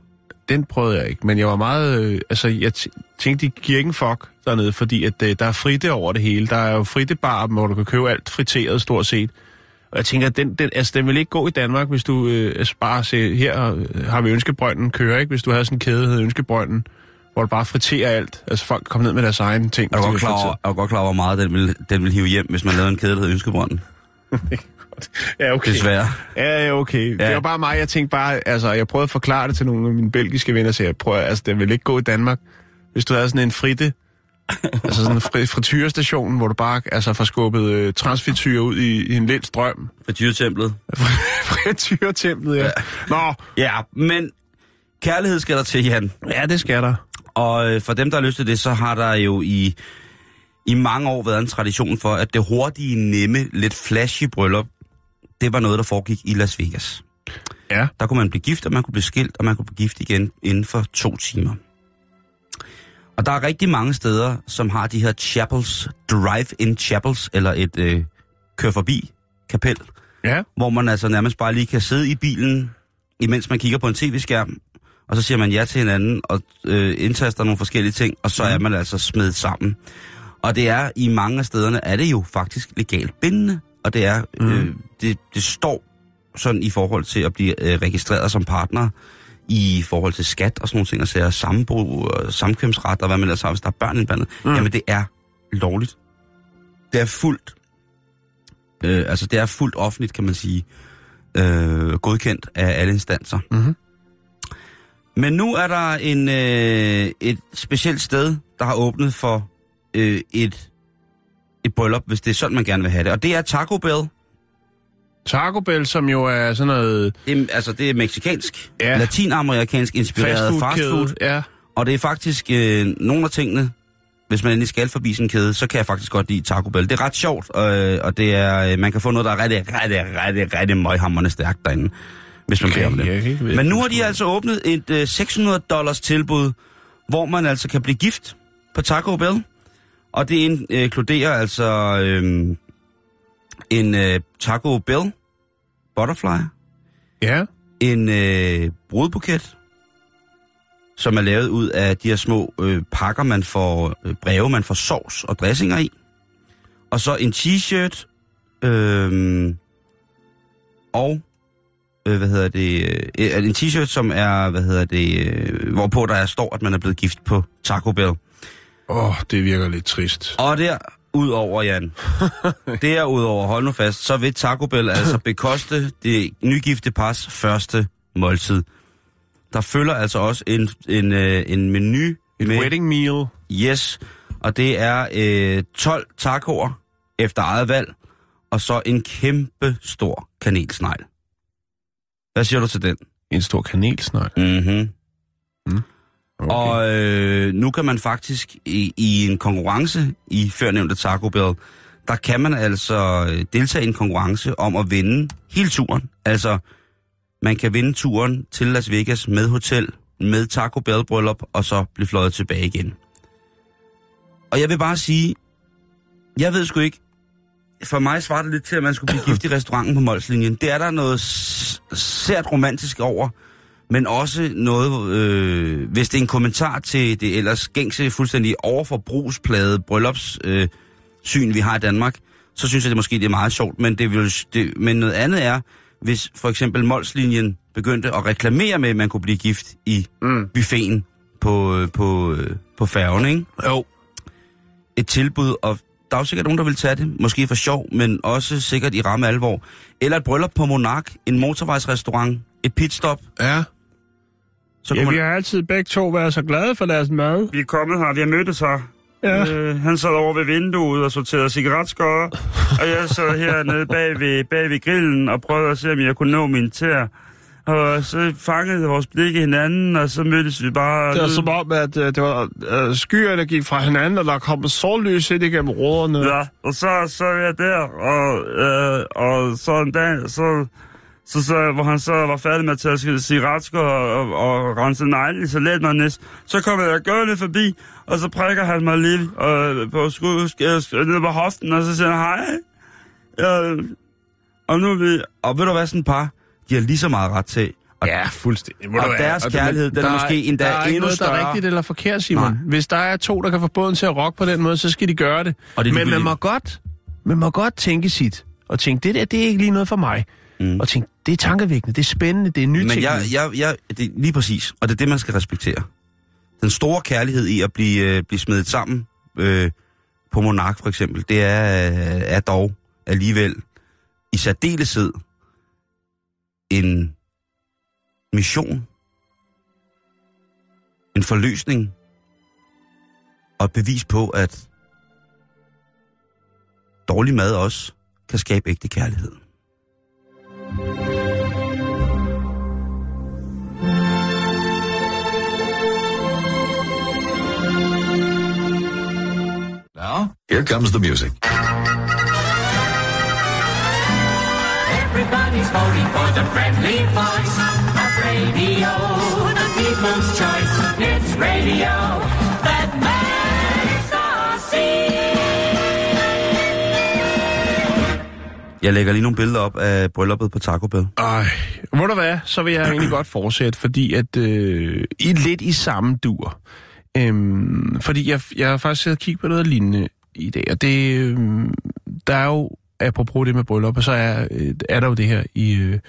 den prøvede jeg ikke, men jeg var meget... Øh, altså, jeg tænkte, de giver ikke fuck dernede, fordi at, øh, der er fritte over det hele. Der er jo frittebar, hvor du kan købe alt friteret stort set. Og jeg tænker, den, den, altså, den vil ikke gå i Danmark, hvis du øh, altså, bare ser, her øh, har vi Ønskebrønden kører, ikke? Hvis du havde sådan en kæde, der hedder Ønskebrønden, hvor du bare friterer alt. Altså, folk kommer ned med deres egen ting. Er hvis de godt klar over, er du godt klar over, hvor meget den vil, den vil hive hjem, hvis man lavede en kæde, der hedder Ønskebrønden? Ja, okay. Desværre. Ja, ja, okay. Ja. Det var bare mig, jeg tænkte bare, altså, jeg prøvede at forklare det til nogle af mine belgiske venner, så jeg prøver, altså, den vil ikke gå i Danmark, hvis du havde sådan en fritte, altså sådan en fri, frityrestation, hvor du bare, altså, får skubbet øh, transfrityre ud i, i en lidt strøm. Frityretemplet. Frityretemplet, ja. ja. Nå, Ja, men kærlighed skal der til, Jan. ja, det skal der. Og øh, for dem, der har lyst til det, så har der jo i, i mange år været en tradition for, at det hurtige, nemme, lidt flashy bryllup, det var noget, der foregik i Las Vegas. Ja. Der kunne man blive gift, og man kunne blive skilt, og man kunne blive gift igen inden for to timer. Og der er rigtig mange steder, som har de her chapels, drive-in chapels, eller et øh, kør forbi kapel, Ja. hvor man altså nærmest bare lige kan sidde i bilen, imens man kigger på en tv-skærm, og så siger man ja til hinanden, og øh, indtaster nogle forskellige ting, og så er man altså smedet sammen. Og det er, i mange af stederne, er det jo faktisk legalt bindende, og det er, øh, det, det står sådan i forhold til at blive øh, registreret som partner, i forhold til skat og sådan nogle ting, og sager sambo, og samkvemsret, og hvad man ellers har, hvis der er børn indblandet. Mm. Jamen, det er lovligt. Det er fuldt, øh, altså det er fuldt offentligt, kan man sige, øh, godkendt af alle instanser. Mhm. Men nu er der en, øh, et specielt sted, der har åbnet for øh, et, et bryllup, hvis det er sådan, man gerne vil have det. Og det er Taco Bell. Taco Bell, som jo er sådan noget Det er, altså, det er meksikansk, Ja. latinamerikansk inspireret fast food. Ja. Og det er faktisk øh, nogle af tingene, hvis man endelig skal forbi sådan en kæde, så kan jeg faktisk godt lide Taco Bell. Det er ret sjovt, øh, og det er, øh, man kan få noget, der er rigtig, rigtig, rigtig, rigtig møghamrende stærkt derinde, hvis man Okay, beder om det. vide, Men nu har de altså åbnet et øh, 600 dollars tilbud, hvor man altså kan blive gift på Taco Bell. Og det øh, inkluderer altså øh, en øh, Taco Bell butterfly, Ja. en øh, brudbuket, som er lavet ud af de her små øh, pakker, man får, øh, breve, man får sovs og dressinger i. Og så en t-shirt, øh, og, øh, hvad hedder det, øh, en t-shirt, som er, hvad hedder det, øh, hvorpå der står, at man er blevet gift på Taco Bell. Åh, oh, det virker lidt trist. Og der, udover Jan, derudover, hold nu fast, så vil Taco Bell altså bekoste det nygifte pars første måltid. Der følger altså også en, en, øh, en menu Et med, wedding meal. yes, og det er øh, 12 tacoer efter eget valg, og så en kæmpe stor kanelsnegl. Hvad siger du til den? En stor kanelsnegl. Mhm. Okay. Og øh, nu kan man faktisk i, i en konkurrence i førnævnte Taco Bell, der kan man altså øh, deltage i en konkurrence om at vinde hele turen. Altså, man kan vinde turen til Las Vegas med hotel, med Taco Bell bryllup, og så blive fløjet tilbage igen. Og jeg vil bare sige, jeg ved sgu ikke, for mig svarer det lidt til, at man skulle blive gift i restauranten på Molslinjen. Det er der noget sært romantisk over, men også noget, øh, hvis det er en kommentar til det ellers gængse, fuldstændig overforbrugsplade bryllupssyn, øh, vi har i Danmark, så synes jeg det måske det er meget sjovt, men, det vil, det, men noget andet er, hvis for eksempel Molslinjen begyndte at reklamere med, at man kunne blive gift i Mm. buffeten på, øh, på, øh, på færgen, ikke? Jo. et tilbud, og der er jo sikkert nogen, der vil tage det, måske for sjov, men også sikkert i ramme alvor. Eller et bryllup på Monark, en motorvejsrestaurant, et pitstop. Ja. Så ja, man... vi har altid begge to været så glade for deres mad. Vi er kommet her, vi har mødtes her. Ja. Øh, han sad over ved vinduet og sorterede cigaretskårer, og jeg sad hernede bag ved, bag ved grillen og prøvede at se, om jeg kunne nå min tær. Og så fangede vores blikke hinanden, og så mødtes vi bare... Det var som om, at uh, det var uh, skyenergi fra hinanden, og der kom sollys ind igennem råderne. Ja, og så, så er jeg der, og, øh, og så en dag, så, så, så, hvor han så var færdig med at tage cigaretsker og, og, og rense negle, så let mig næst. Så kommer jeg gående forbi, og så prikker han mig lige øh, på skud, sk- ned på hoften, og så siger han, hej. Ja, og nu er vi... Og ved du hvad, sådan par, har lige så meget ret til. Og Ja, fuldstændig. Og deres kærlighed, den er måske endda der er endnu noget, der er rigtigt eller forkert, Simon. Nej. Hvis der er to, der kan få båden til at rocke på den måde, så skal de gøre det. Og det Men man må godt, man må godt tænke sit. Og tænke, det der, det er ikke lige noget for mig. Mm. Og tænke, det er tankevækkende, det er spændende, det er Men nytænkende. jeg, jeg, jeg, det er lige præcis, og det er det, man skal respektere. Den store kærlighed i at blive, øh, blive smedet sammen øh, på Monark for eksempel, det er, øh, er dog alligevel i særdeleshed en mission, en forløsning og et bevis på, at dårlig mad også kan skabe ægte kærlighed. Now, here comes the music. Everybody's voting for the friendly voice of radio, the people's choice. It's radio that makes us see. Jeg lægger lige nogle billeder op af brylluppet på Taco Bell. Ej, må du hvad, så vil jeg egentlig godt fortsætte, fordi at øh, I lidt i samme dur. Øhm, fordi jeg, jeg har faktisk siddet og kigget på noget lignende i dag, og det, øh, der er jo, apropos det med bryllup, så er, øh, er der jo det her i, øh,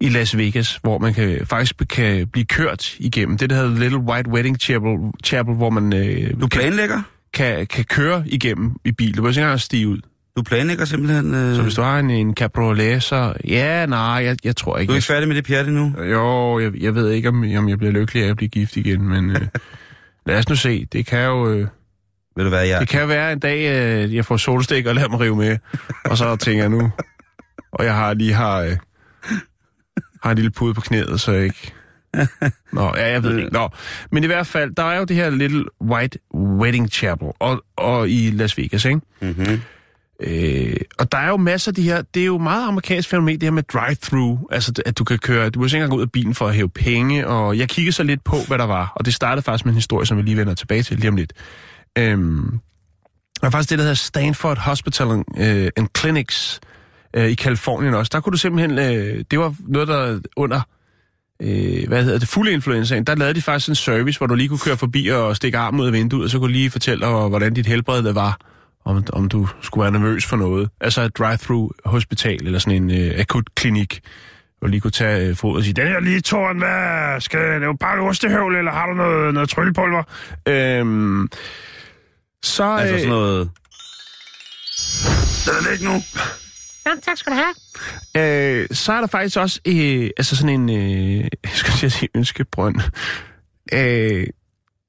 i Las Vegas, hvor man kan, faktisk kan blive kørt igennem. Det, der hedder Little White Wedding Chapel, Chapel hvor man øh, Du planlægger? kan, kan køre igennem i bil. Du behøver ikke engang stige ud. Du planlægger simpelthen... Øh... Så hvis du har en, en cabriolet, så... Ja, nej, jeg, jeg tror ikke. Du er ikke færdig med det pjat endnu? jo, jeg, jeg ved ikke, om, om jeg bliver lykkelig af at blive gift igen, men øh, lad os nu se. Det kan jo, øh, Ved du hvad, jeg... det kan være en dag, øh, jeg får solstik og lader mig rive med, og så tænker jeg nu, og jeg har lige har, øh, har en lille pude på knæet, så jeg ikke... Nå, ja, jeg ved det ikke. Nå, men i hvert fald, der er jo det her Little White Wedding Chapel og, og i Las Vegas, ikke? Mm-hmm. Øh, og der er jo masser af de her, det er jo meget amerikansk fænomen, det her med drive-through, altså at du kan køre, du må ikke engang gå ud af bilen for at hæve penge, og jeg kiggede så lidt på, hvad der var, og det startede faktisk med en historie, som vi lige vender tilbage til lige om lidt. Øhm, og faktisk det, der hedder Stanford Hospital øh, and Clinics øh, i Kalifornien også. Der kunne du simpelthen, øh, det var noget, der under, øh, hvad hedder det, fulde influenzaen, der lavede de faktisk en service, hvor du lige kunne køre forbi og stikke armen ud af vinduet, og så kunne lige fortælle dig, hvordan dit helbred var om, om du skulle være nervøs for noget. Altså et drive-through hospital, eller sådan en øh, akut klinik, hvor du lige kunne tage øh, fod og sige, den her lige tårn, hvad skal det jo bare et ostehøvl, eller har du noget, noget tryllepulver? Øhm, så... Altså øh, sådan noget... Den er ikke nu. Ja, tak skal du have. Øh, så er der faktisk også øh, altså sådan en, øh, jeg skal sige ønskebrønd, øh,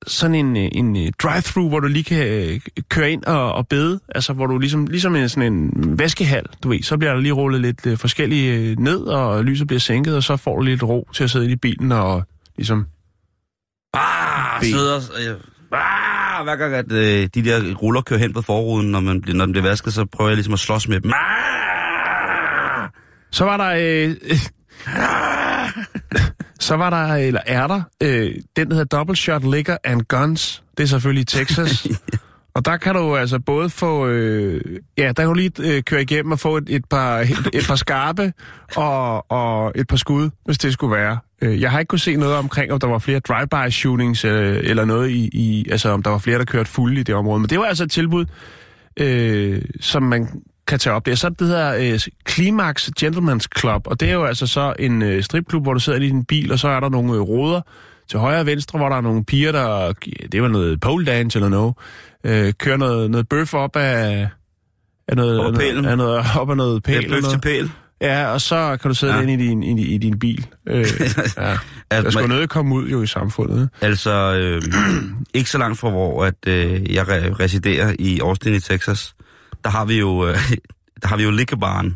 sådan en, øh, en øh, drive-through, hvor du lige kan øh, køre ind og, og bede, altså hvor du ligesom, ligesom en, sådan en vaskehal, du ved, så bliver der lige rullet lidt øh, forskellige ned, og lyset bliver sænket, og så får du lidt ro til at sidde i bilen og ligesom... Ah, sidder... Øh, ah, hver gang, at øh, de der ruller kører hen på forruden, når, man, når den bliver vasket, så prøver jeg ligesom at slås med dem. Ah! Så var der... Øh, så var der, eller er der, øh, den der hedder Double Shot Liquor and Guns. Det er selvfølgelig Texas. og der kan du altså både få... Øh, ja, der kan du lige øh, køre igennem og få et, et, par, et, et par skarpe og, og et par skud, hvis det skulle være. Øh, jeg har ikke kunne se noget omkring, om der var flere drive-by shootings øh, eller noget i, i... Altså, om der var flere, der kørte fulde i det område. Men det var altså et tilbud, øh, som man kan tage op der. Så er det det her øh, Climax Gentleman's Club, og det er jo altså så en øh, stripklub, hvor du sidder i din bil, og så er der nogle øh, ruder til højre og venstre, hvor der er nogle piger, der, det var noget pole dance eller noget, øh, kører noget, noget bøf op af, af noget, Op af pælen. noget, af noget, op af noget pæl. Det er bøf til pæl. Ja, og så kan du sidde Ja. inde i din, i, i din bil. Øh, ja. Der Altså, skal man- noget komme ud jo i samfundet. Altså, øh, ikke så langt fra hvor at, øh, jeg re- residerer i Austin i Texas, der har vi jo, øh, der har vi jo liquorbaren.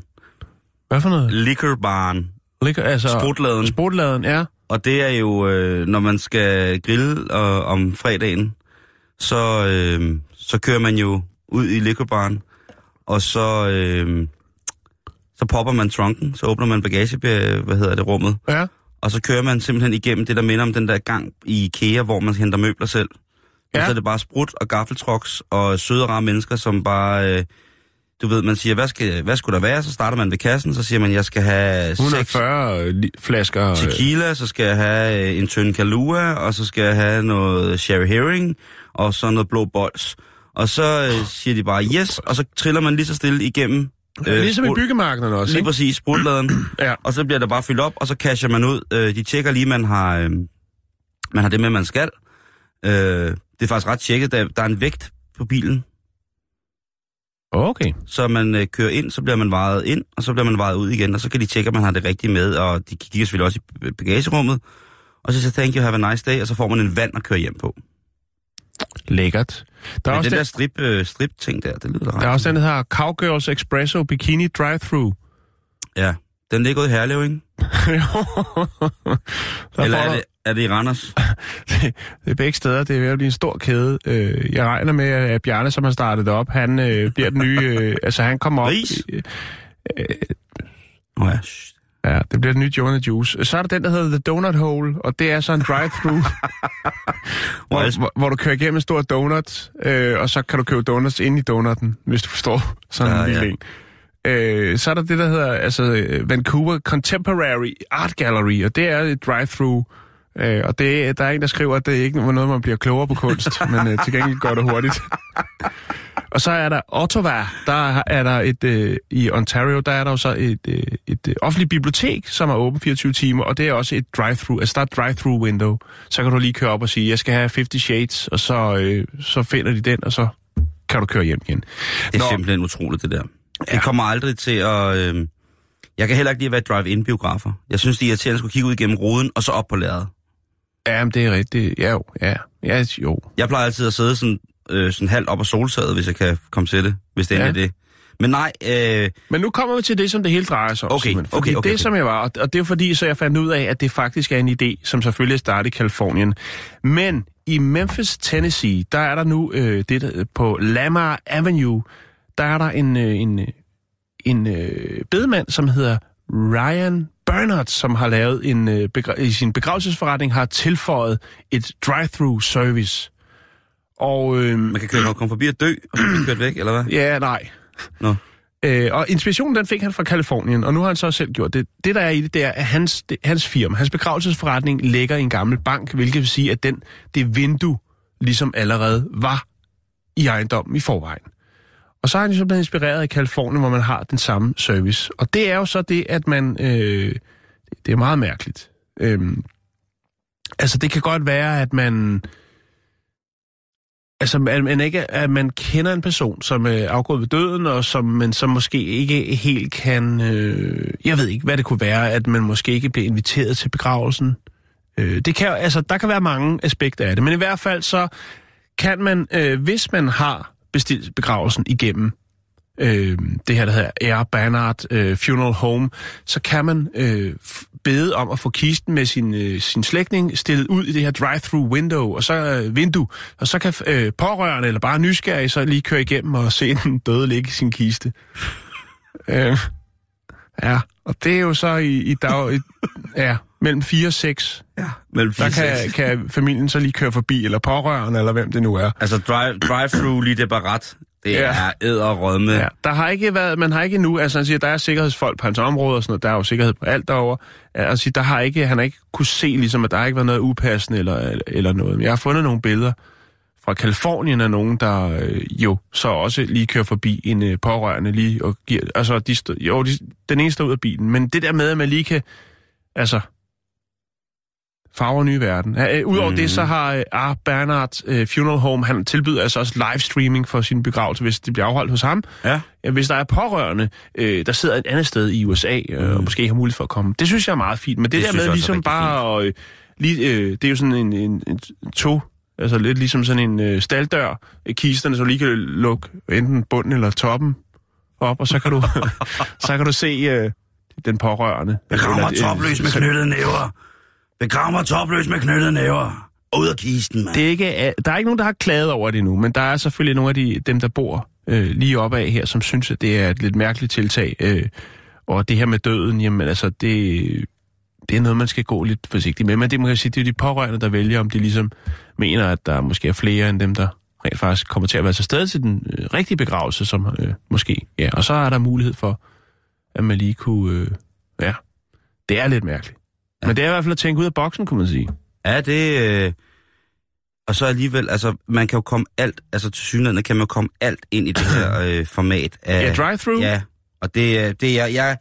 Hvad for noget? Liquorbaren. Ligger, altså, Sprutladen. Sprutladen, ja. Og det er jo, øh, når man skal grille øh, om fredagen, så, øh, så kører man jo ud i liquorbaren, og så, øh, så popper man trunken, så åbner man bagage, hvad hedder det, rummet, Ja. og så kører man simpelthen igennem det, der minder om den der gang i IKEA, hvor man henter møbler selv. Ja. Og så er det bare sprut og gaffeltrucks og søde og rare mennesker, som bare... Øh, du ved, man siger, hvad, skal, hvad skulle der være? Så starter man ved kassen, så siger man, jeg skal have seks 140 li- flasker. øh, tequila, så skal jeg have øh, en tynd Kahlua, og så skal jeg have noget sherry herring, og så noget blå bols. Og så øh, siger de bare yes, og så triller man lige så stille igennem. Øh, ligesom i sprut- byggemarkederne også, Lige ikke? præcis, sprutladen. Ja. Og så bliver der bare fyldt op, og så casher man ud. Øh, de tjekker lige, man har, øh, man har det med, man skal. Øh, det er faktisk ret tjekket. Der, der er en vægt på bilen, Okay. så man øh, kører ind, så bliver man vejet ind, og så bliver man vejet ud igen, og så kan de tjekke, at man har det rigtige med, og de kigger selvfølgelig også i bagagerummet. Og så siger thank you, have a nice day, og så får man en vand at køre hjem på. Lækkert. Der er, Men også den der strip, øh, strip-ting der, det lyder ret. der er også den, der hedder Cowgirls Espresso Bikini Drive-Thru. Ja, den ligger ude i Herlev, ikke? Der Eller får er du- det, er det i Randers? det, det er begge steder. Det er ved at blive en stor kæde. Øh, Jeg regner med, at Bjarne, som har startet det op, han øh, bliver den nye... Øh, altså, han kommer op... Ris? Øh, Åh oh, ja. Ja, det bliver den nye Jonah Juice. Så er der den, der hedder The Donut Hole, og det er så en drive-thru, hvor, hvor, hvor du kører igennem en stor donut, øh, og så kan du købe donuts ind i donutten, hvis du forstår sådan Ja, en lille ja. en. Øh, så er der det, der hedder altså, øh, Vancouver Contemporary Art Gallery, og det er et drive-thru. Øh, og det, der er en, der skriver, at det ikke er noget, man bliver klogere på kunst, men øh, til gengæld går det hurtigt. Og så er der Ottawa, der er der et, øh, i Ontario, der er der jo så et, øh, et øh, offentligt bibliotek, som er åbent 24 timer, og det er også et drive-thru, altså der er et drive-thru window. Så kan du lige køre op og sige, jeg skal have 50 Shades, og så, øh, så finder de den, og så kan du køre hjem igen. Det er Nå. simpelthen utroligt, det der. Ja. Det kommer aldrig til at... Øh... Jeg kan heller ikke lide at være drive-in-biografer. Jeg synes, det er irriterende at skulle kigge ud igennem ruden, og så op på lærredet. Ja, men det er rigtigt. Ja, jo, ja. Ja, jo. Jeg plejer altid at sidde sådan, øh, sådan halvt op af soltaget, hvis jeg kan komme til det, hvis det Ja. er det. Men nej, øh, Men nu kommer vi til det, som det hele drejer sig om. Okay. Fordi okay, okay, det, okay. som jeg var, og det er fordi, så jeg fandt ud af, at det faktisk er en idé, som selvfølgelig er startet i Kalifornien. Men i Memphis, Tennessee, der er der nu øh, det der, på Lamar Avenue, der er der en, øh, en, øh, en øh, bedemand, som hedder Ryan Bernard, som har lavet en, øh, begra- i sin begravelsesforretning, har tilføjet et drive-through service. Og øh, man kan køre, komme forbi og dø, og blive kørt væk, eller hvad? ja, nej. Nå. Øh, og inspirationen, den fik han fra Kalifornien, og nu har han så selv gjort det. Det, der er i det, det er, at hans, det, hans firma, hans begravelsesforretning, ligger i en gammel bank, hvilket vil sige, at den, det vindue ligesom allerede var i ejendommen i forvejen. Og så er han jo så blevet inspireret af Kalifornien, hvor man har den samme service. Og det er jo så det, at man... Øh, det er meget mærkeligt. Øhm, altså, det kan godt være, at man... Altså, at man, ikke, at man kender en person, som øh, er afgået ved døden, og som man så måske ikke helt kan... Øh, jeg ved ikke, hvad det kunne være, at man måske ikke bliver inviteret til begravelsen. Øh, det kan, altså, der kan være mange aspekter af det, men i hvert fald så kan man, øh, hvis man har bestilt begravelsen igennem øh, det her, der hedder Air Barnard øh, Funeral Home, så kan man øh, bede om at få kisten med sin, øh, sin slægtning stillet ud i det her drive-through window, og så øh, vindue, og så kan øh, pårørende eller bare nysgerrige så lige køre igennem og se den døde ligge i sin kiste. øh, ja, og det er jo så i, i dag, i, ja, mellem 4 og 6. Ja, mellem Der fire, kan, seks. kan familien så lige køre forbi, eller pårørende, eller hvem det nu er. Altså drive, drive-through lige det barat, det Ja. er æderrødme. Ja, der har ikke været, man har ikke nu, altså han siger, der er sikkerhedsfolk på hans område og sådan noget, der er jo sikkerhed på alt derovre. Altså, der har ikke, han har ikke kunne se, ligesom, at der har ikke været noget upassende eller, eller noget. Men jeg har fundet nogle billeder fra Kalifornien af nogen, der øh, jo så også lige kører forbi en øh, pårørende lige og giver, altså, de stod, jo, de, den ene står ud af bilen, men det der med, at man lige kan, altså, farver nye verden. Øh, Udover mm. det, så har øh, R. Bernard øh, Funeral Home, han tilbyder altså også livestreaming for sin begravelse, hvis det bliver afholdt hos ham. Ja. Ja, hvis der er pårørende, øh, der sidder et andet sted i USA, øh, mm. og måske har mulighed for at komme. Det synes jeg er meget fint. Men det, Det der jeg med ligesom bare at... Øh, lige, øh, det er jo sådan en, en, en tog, altså lidt ligesom sådan en øh, staldør, øh, kisterne, så lige kan lukke enten bunden eller toppen op, og så kan du, så kan du se øh, den pårørende. Begrav mig Eller, øh, topløs med knyttede næver. Det krammer topløs med knyttede næver. Ud af kisten, mand. Det er ikke, øh, der er ikke nogen, der har klaget over det nu, men der er selvfølgelig nogle af de, dem, der bor øh, lige oppe af her, som synes, at det er et lidt mærkeligt tiltag. Øh, og det her med døden, jamen altså, det, det er noget, man skal gå lidt forsigtigt med. Men det, man kan sige, det er de pårørende, der vælger, om de ligesom mener, at der måske er flere end dem, der rent faktisk kommer til at være til stede til den øh, rigtige begravelse, som øh, måske, ja. Og så er der mulighed for, at man lige kunne, øh, ja, det er lidt mærkeligt. Ja. Men det er i hvert fald at tænke ud af boksen, kunne man sige. Ja, det... Øh... Og så alligevel, altså, man kan jo komme alt, altså til synligheden kan man jo komme alt ind i det her øh, format af... Ja, drive-through. Ja, og det, er- det er, jeg,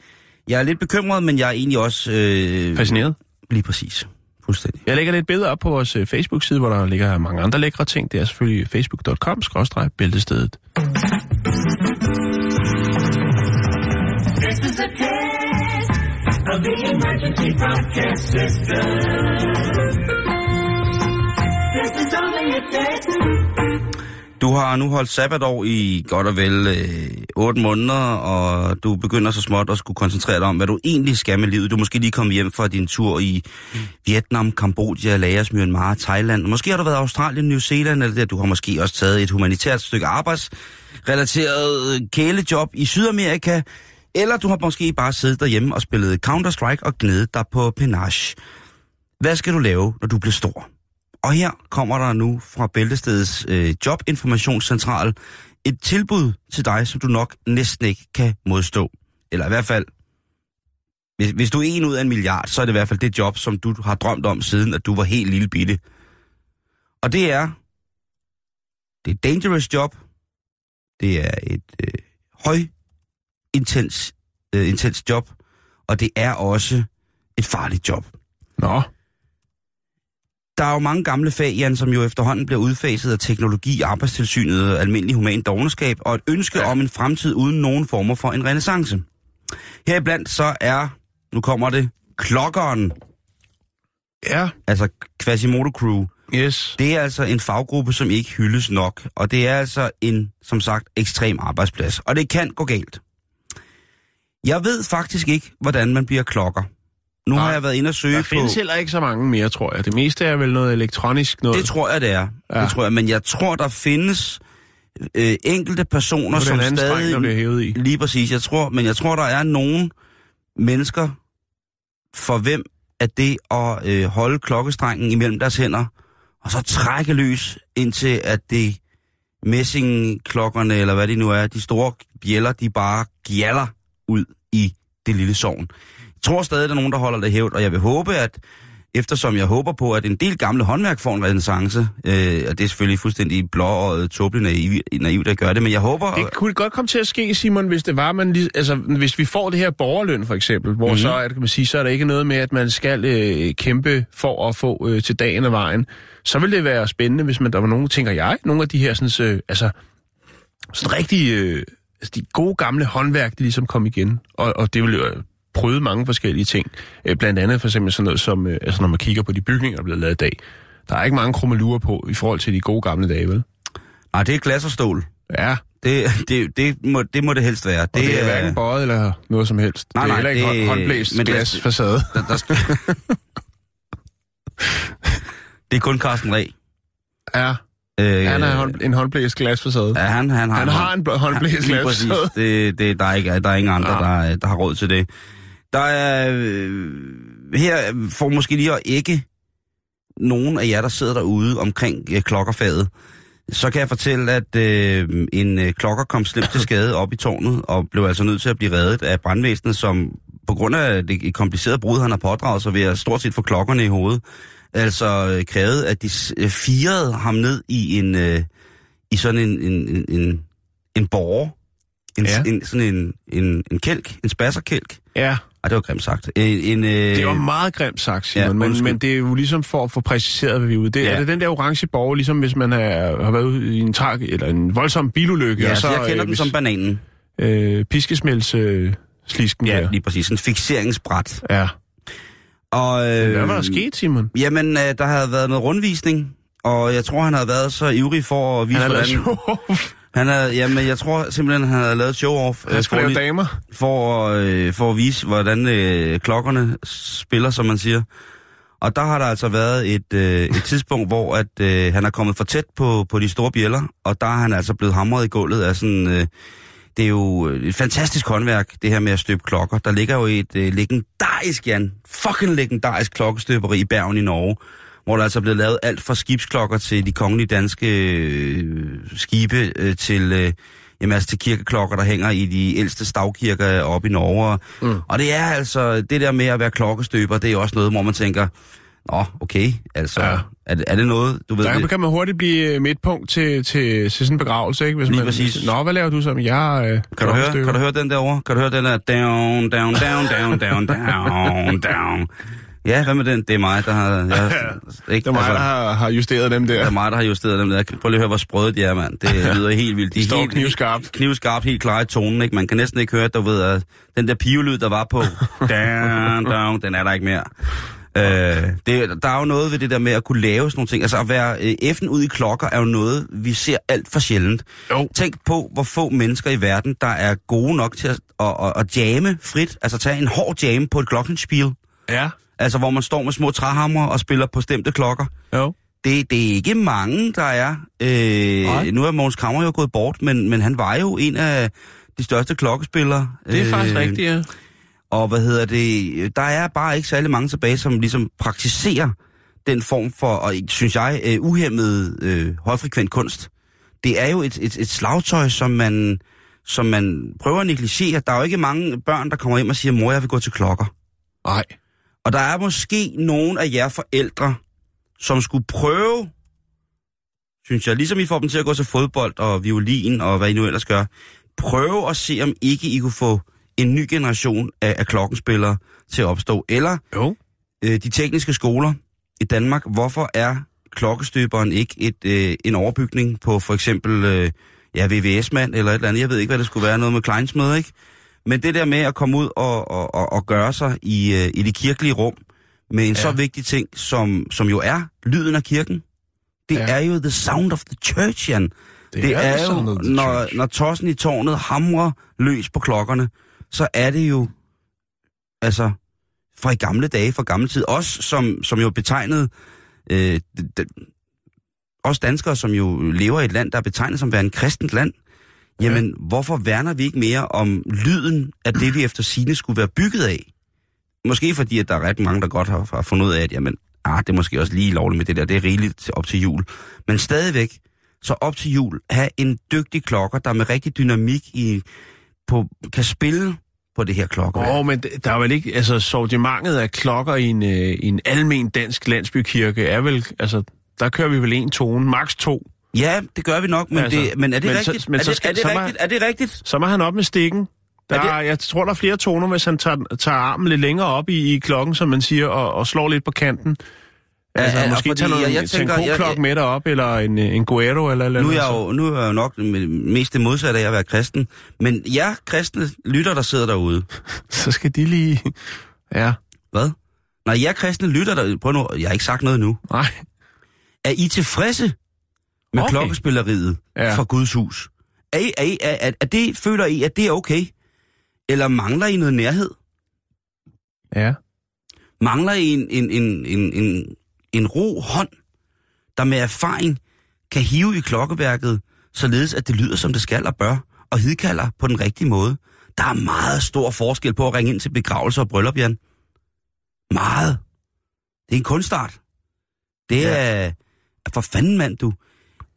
jeg er lidt bekymret, men jeg er egentlig også... Øh, Fascineret. Lige præcis. Fuldstændig. Jeg lægger lidt billeder op på vores øh, Facebook-side, hvor der ligger mange andre lækre ting. Det er selvfølgelig facebook.com-bæltestedet. Du har nu holdt sabbatår i godt og vel øh, 8 måneder, og du begynder så småt at skulle koncentrere dig om, hvad du egentlig skal med livet. Du er måske lige kommet hjem fra din tur i Vietnam, Kambodja, Laos, Myanmar, Thailand. Måske har du været i Australien, New Zealand, eller der. du har måske også taget et humanitært stykke arbejdsrelateret øh, kælejob i Sydamerika, eller du har måske bare siddet derhjemme og spillet Counter-Strike og gnedet dig på penage. Hvad skal du lave, når du bliver stor? Og her kommer der nu fra Bæltestedets øh, jobinformationscentral et tilbud til dig, som du nok næsten ikke kan modstå. Eller i hvert fald, hvis, hvis du er en ud af en milliard, så er det i hvert fald det job, som du har drømt om siden, at du var helt lille bitte. Og det er, det er et dangerous job. Det er et øh, høj intens, øh, intens job. Og det er også et farligt job. Nå, Der er jo mange gamle fag, Jan, som jo efterhånden bliver udfaset af teknologi, arbejdstilsynet almindelig human dogenskab, og et ønske ja. om en fremtid uden nogen former for en renaissance. Heriblandt så er, nu kommer det, klokkeren, ja. altså Quasimodo Crew. Yes. Det er altså en faggruppe, som ikke hyldes nok, og det er altså en, som sagt, ekstrem arbejdsplads. Og det kan gå galt. Jeg ved faktisk ikke, hvordan man bliver klokker. Nu Nej, har jeg været inde og søge Der på... findes heller ikke så mange mere, tror jeg. Det meste er vel noget elektronisk noget. Det tror jeg, det er. Ja. Det tror jeg. Men jeg tror, der findes øh, enkelte personer, er som streng, der stadig... bliver hævet i. Lige præcis. Jeg tror, men jeg tror, der er nogle mennesker, for hvem at det at øh, holde klokkestrengen imellem deres hænder, og så trække løs, indtil at det messingklokkerne, eller hvad det nu er, de store bjæller, de bare gjaller ud i det lille sovn. Jeg tror stadig, der er nogen, der holder det hævd, og jeg vil håbe, at eftersom jeg håber på, at en del gamle håndværk får en renaissance, øh, og det er selvfølgelig fuldstændig blåøjet, tåbeligt naivt, naivt at gøre det, men jeg håber... Det kunne godt komme til at ske, Simon, hvis det var, man lige, altså, hvis vi får det her borgerløn, for eksempel, hvor mm-hmm. så, det, kan man sige, så er der ikke noget med, at man skal øh, kæmpe for at få øh, til dagen og vejen. Så vil det være spændende, hvis man, der var nogen, tænker jeg, nogle af de her sådan, øh, altså, sådan rigtig, øh, altså, de gode gamle håndværk, de ligesom kom igen. Og, og det vil jo øh, prøve mange forskellige ting. Øh, blandt andet for eksempel sådan noget som, øh, altså når man kigger på de bygninger, der er blevet lavet i dag. Der er ikke mange krummelurer på i forhold til de gode gamle dage, vel? Nej, det er glas og stål. Ja, Det, det, det, må, det må det helst være. Og det, det er hverken bøjet eller noget som helst. Nej, det er nej, heller ikke det- hånd- håndblæst men det glasfacade. Der, der, det er kun Carsten Reh. Ja, Øh, han har hånd, en håndblæst glasfacade. Ja, han, han har, Han har en bl- håndblæst glasfacade. Det, det, der, er ikke, der er ingen andre, Ja. der, der har råd til det. Der er... Øh, her får måske lige at ikke nogen af jer, der sidder derude omkring øh, klokkerfaget. Så kan jeg fortælle, at øh, en øh, klokker kom slemt til skade op i tårnet, og blev altså nødt til at blive reddet af brandvæsenet, som på grund af det komplicerede brud, han har pådraget sig ved at stort set få klokkerne i hovedet, altså øh, krævede, at de øh, firede ham ned i en øh, i sådan en, en, en, en, en borger. En, Ja. en, sådan en, en, en kælk, en spasserkælk. Ja, Ej, det var grimt sagt. En, en, øh, det var meget grimt sagt, Simon, ja, men, men det er jo ligesom for at få præciseret, hvad vi er ude. Det, Ja. Er det den der orange borger, ligesom hvis man er, har været ude i en trag, eller en voldsom bilulykke, Ja, og så, jeg kender øh, den hvis, som bananen. øh, piskesmælds øh, slisken Ja, der. lige præcis. En fixeringsbræt. Ja. Og, øh, Hvad var der sket, Simon? Jamen, øh, der havde været noget rundvisning, og jeg tror, han havde været så ivrig for at vise, Han hvordan... Han havde, jamen, jeg tror simpelthen, han havde lavet show-off. Han øh, skulle for, lave damer. for, øh, for at vise, hvordan øh, klokkerne spiller, som man siger. Og der har der altså været et, øh, et tidspunkt, hvor at, øh, han er kommet for tæt på, på de store bjæller, og der er han altså blevet hamret i gulvet af sådan... Øh, det er jo et fantastisk håndværk, det her med at støbe klokker. Der ligger jo et øh, legendarisk, Jan, fucking legendarisk klokkestøberi i Bergen i Norge, hvor der altså er blevet lavet alt fra skibsklokker til de kongelige danske øh, skibe øh, til... Øh, Jamen altså til kirkeklokker, der hænger i de ældste stavkirker oppe i Norge. Mm. Og det er altså, det der med at være klokkestøber, det er også noget, hvor man tænker, Nå, okay, altså, ja. Er, det, er det noget, du ved... Der det, kan man hurtigt blive øh, midtpunkt til, til, til sådan en begravelse, ikke? Hvis Lige man, præcis. Nå, hvad laver du som? Jeg øh, kan, du høre, kan du høre den derovre? Kan du høre den der down, down, down, down, down, down, down? Ja, hvad med den? Det er mig, der har... Jeg, ikke, Det er mig, der har, har justeret dem Det er der. mig, der har justeret dem der. Prøv lige at høre, hvor sprøde de er, mand. Det lyder helt vildt. De er Står helt, knivskarpt. Knivskarpt, helt klar i tonen, ikke? Man kan næsten ikke høre, du ved, at den der pivelyd, der var på, down, down, den er der ikke mere. Øh, det, der er jo noget ved det der med at kunne lave sådan nogle ting. Altså at være øh, ud i klokker er jo noget, vi ser alt for sjældent. Jo. Tænk på, hvor få mennesker i verden, der er gode nok til at, at, at, at jamme frit. Altså tage en hård jam på et klokkenspil. Ja. Altså hvor man står med små træhammer og spiller på stemte klokker. Jo. Det, det er ikke mange, der er. Nej. Øh, nu er Mogens Kammer jo gået bort, men, men han var jo en af de største klokkespillere. Det er øh, faktisk rigtigt, ja. Og hvad hedder det, der er bare ikke særlig mange tilbage, som ligesom praktiserer den form for, og synes jeg, øh, uhemmet øh, højfrekvent kunst. Det er jo et, et, et slagtøj, som man, som man prøver at negligere. Der er jo ikke mange børn, der kommer hjem og siger, mor, jeg vil gå til klokker. Nej. Og der er måske nogen af jer forældre, som skulle prøve, synes jeg, ligesom I får dem til at gå til fodbold og violin og hvad I nu ellers gør, prøve at se, om ikke I kunne få en ny generation af, af klokkenspillere til at opstå. Eller Jo. øh, de tekniske skoler i Danmark, hvorfor er klokkestøberen ikke et, øh, en overbygning på for eksempel øh, ja, VVS-mand eller et eller andet. Jeg ved ikke, hvad det skulle være, noget med kleinsmed, ikke? Men det der med at komme ud og, og, og, og gøre sig i, øh, i det kirkelige rum med en ja. så vigtig ting, som, som jo er lyden af kirken. Det Ja. er jo the sound of the church, Jan. Det, det er er, jo, når, når tossen i tårnet hamrer løs på klokkerne, så er det jo, altså, fra i gamle dage, fra gamle tid, også som, som jo betegnede, øh, også danskere, som jo lever i et land, der er betegnet som værende kristent land, jamen, ja. hvorfor værner vi ikke mere om lyden af det, vi efter sine skulle være bygget af? Måske fordi, at der er ret mange, der godt har, har fundet ud af, at jamen, ah, det er måske også lige lovligt med det der, det er rigeligt op til jul. Men stadigvæk, så op til jul, have en dygtig klokker, der med rigtig dynamik i, på, kan spille på det her klokkeværk. Åh, oh, men der er vel ikke, altså sortimentet af klokker i en, øh, en almen dansk landsbykirke er vel, altså, der kører vi vel en tone, maks to. Ja, det gør vi nok, men, Altså, det, men er det men så- rigtigt? men er, så det, skal- er, det så må rigtigt? er det rigtigt? Så må han op med stikken. Der, Er det- jeg tror, der er flere toner, hvis han tager, tager armen lidt længere op i, i klokken, som man siger, og, og slår lidt på kanten. Altså, Ja, måske tage noget, jeg- jeg jeg, tænker, en god jeg- klokke med derop, eller en, en Guero, eller eller Nu er, jeg jo, nu er jeg jo nok mest det modsatte af at være kristen. Men jer kristne lytter, der sidder derude. så, skal de lige... Ja, Hvad? Når jer kristne lytter derude, prøv nu, jeg har ikke sagt noget nu. nej. Er I tilfredse med Okay. klokkespilleriet ja. fra Guds hus? Er, I, er, I, er, er, er det, føler I, at det er okay? Eller mangler I noget nærhed? Ja. Mangler I en, en, en, en, en, en ro hånd, der med erfaring kan hive i klokkeværket, således at det lyder, som det skal og bør, og hidkalder på den rigtige måde? Der er meget stor forskel på at ringe ind til begravelse og bryllup, Jan. Meget. Det er en kunstart. Det er, er for fanden, mand, du.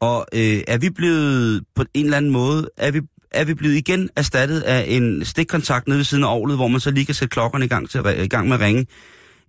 Og øh, er vi blevet på en eller anden måde, er vi, er vi blevet igen erstattet af en stikkontakt nede ved siden af ovlet, hvor man så lige kan sætte klokkerne i gang, til, i gang med at ringe?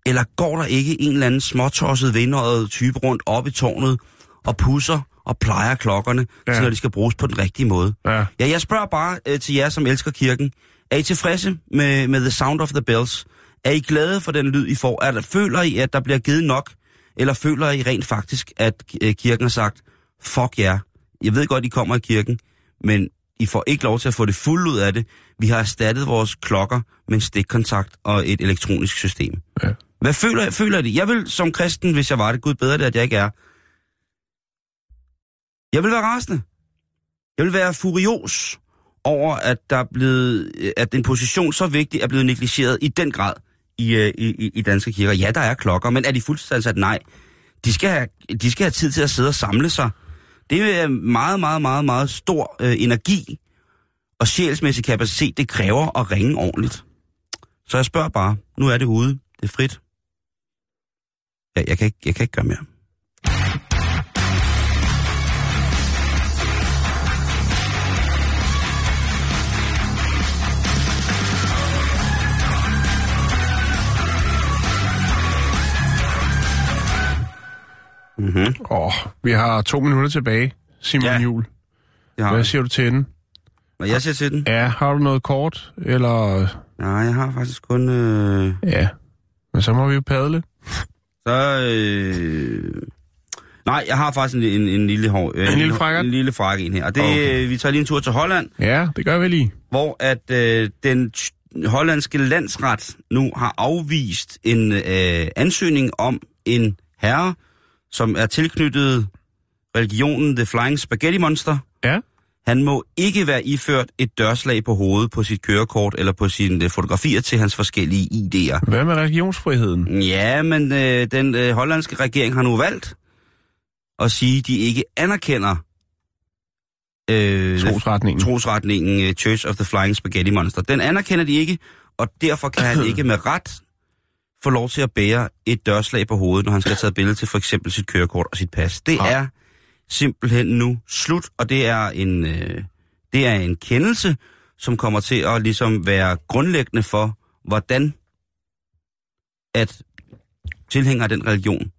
Eller går der ikke en eller anden småtosset vindøjet type rundt op i tårnet og pusser og plejer klokkerne, Ja. så de skal bruges på den rigtige måde? Ja. Ja, jeg spørger bare øh, til jer, som elsker kirken. Er I tilfredse med, med The Sound of the Bells? Er I glade for den lyd, I får? Er der, føler I, at der bliver givet nok? Eller føler I rent faktisk, at øh, kirken har sagt, fuck jer, jeg ved godt, I kommer i kirken, men I får ikke lov til at få det fuldt ud af det. Vi har erstattet vores klokker med en stikkontakt og et elektronisk system. Ja. Hvad føler, føler I? Jeg vil som kristen, hvis jeg var det, Gud bedre det, at jeg ikke er. Jeg vil være rasende. Jeg vil være furios over, at der er blevet, at en position så vigtig er blevet negligeret i den grad i, øh, i, i, danske kirker. Ja, der er klokker, men er de fuldstændig Nej. De skal, have, de skal have tid til at sidde og samle sig. Det er meget, meget, meget, meget stor øh, energi og sjælsmæssig kapacitet, det kræver at ringe ordentligt. Så jeg spørger bare, nu er det ude, det er frit. Ja, jeg, kan ikke, jeg kan ikke gøre mere. Mm-hmm. Åh, vi har to minutter tilbage, Simon ja. Jul. Hvad siger du til den? Hvad jeg siger til den? Ja, har du noget kort? Eller... Nej, jeg har faktisk kun... Øh, Ja. Men så må vi jo padle. så... Øh, nej, jeg har faktisk en, en, en lille hår, øh, En lille frakkert? En lille frak en her. Og det, Okay. okay. vi tager lige en tur til Holland, Ja, det gør vi lige. hvor at øh, den hollandske landsret nu har afvist en øh, ansøgning om en herre, som er tilknyttet religionen The Flying Spaghetti Monster. Ja. Han må ikke være iført et dørslag på hovedet på sit kørekort eller på sine øh, fotografier til hans forskellige ID'er. Hvad med religionsfriheden? Ja, men øh, den øh, hollandske regering har nu valgt at sige, at de ikke anerkender øh, Trosretningen. trosretningen øh, Church of the Flying Spaghetti Monster. Den anerkender de ikke, og derfor kan han ikke med ret få lov til at bære et dørslag på hovedet, når han skal have taget billede til for eksempel sit kørekort og sit pas. Det Ah. er simpelthen nu slut, og det er en, øh, det er en kendelse, som kommer til at ligesom være grundlæggende for, hvordan at tilhængere af den religion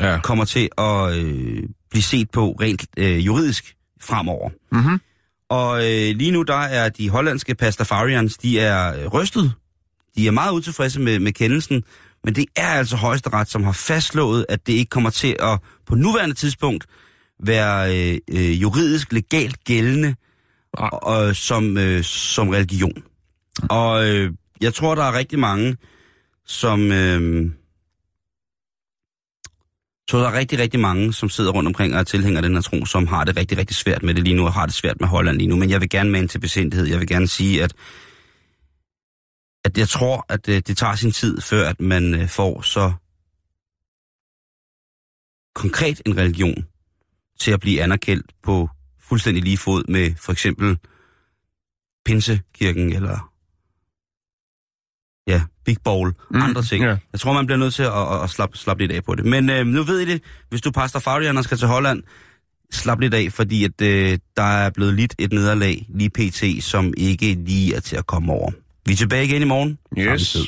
Ja. kommer til at øh, blive set på rent øh, juridisk fremover. Mm-hmm. Og øh, lige nu der er de hollandske pastafarians, de er øh, rystet. De er meget utilfredse med, med kendelsen, men det er altså højesteret, som har fastslået, at det ikke kommer til at på nuværende tidspunkt være øh, øh, juridisk legalt gældende Ah. og, som, øh, som religion. Og øh, jeg tror, der er rigtig mange, som, øh, Så der er rigtig, rigtig mange, som sidder rundt omkring og er tilhængere af den her tro, som har det rigtig, rigtig svært med det lige nu, og har det svært med Holland lige nu. Men jeg vil gerne mane til besindighed. Jeg vil gerne sige, at, at jeg tror, at øh, det tager sin tid, før at man øh, får så konkret en religion til at blive anerkendt på fuldstændig lige fod med for eksempel Pinsekirken eller ja, Big Bowl, mm, andre ting. ja. Jeg tror, man bliver nødt til at, at, at slappe, slappe lidt af på det. Men øh, nu ved I det, hvis du pastor og skal til Holland, slap lidt af, fordi at, øh, der er blevet lidt et nederlag lige pt, som ikke lige er til at komme over. Vi er tilbage igen i morgen. Yes. tid.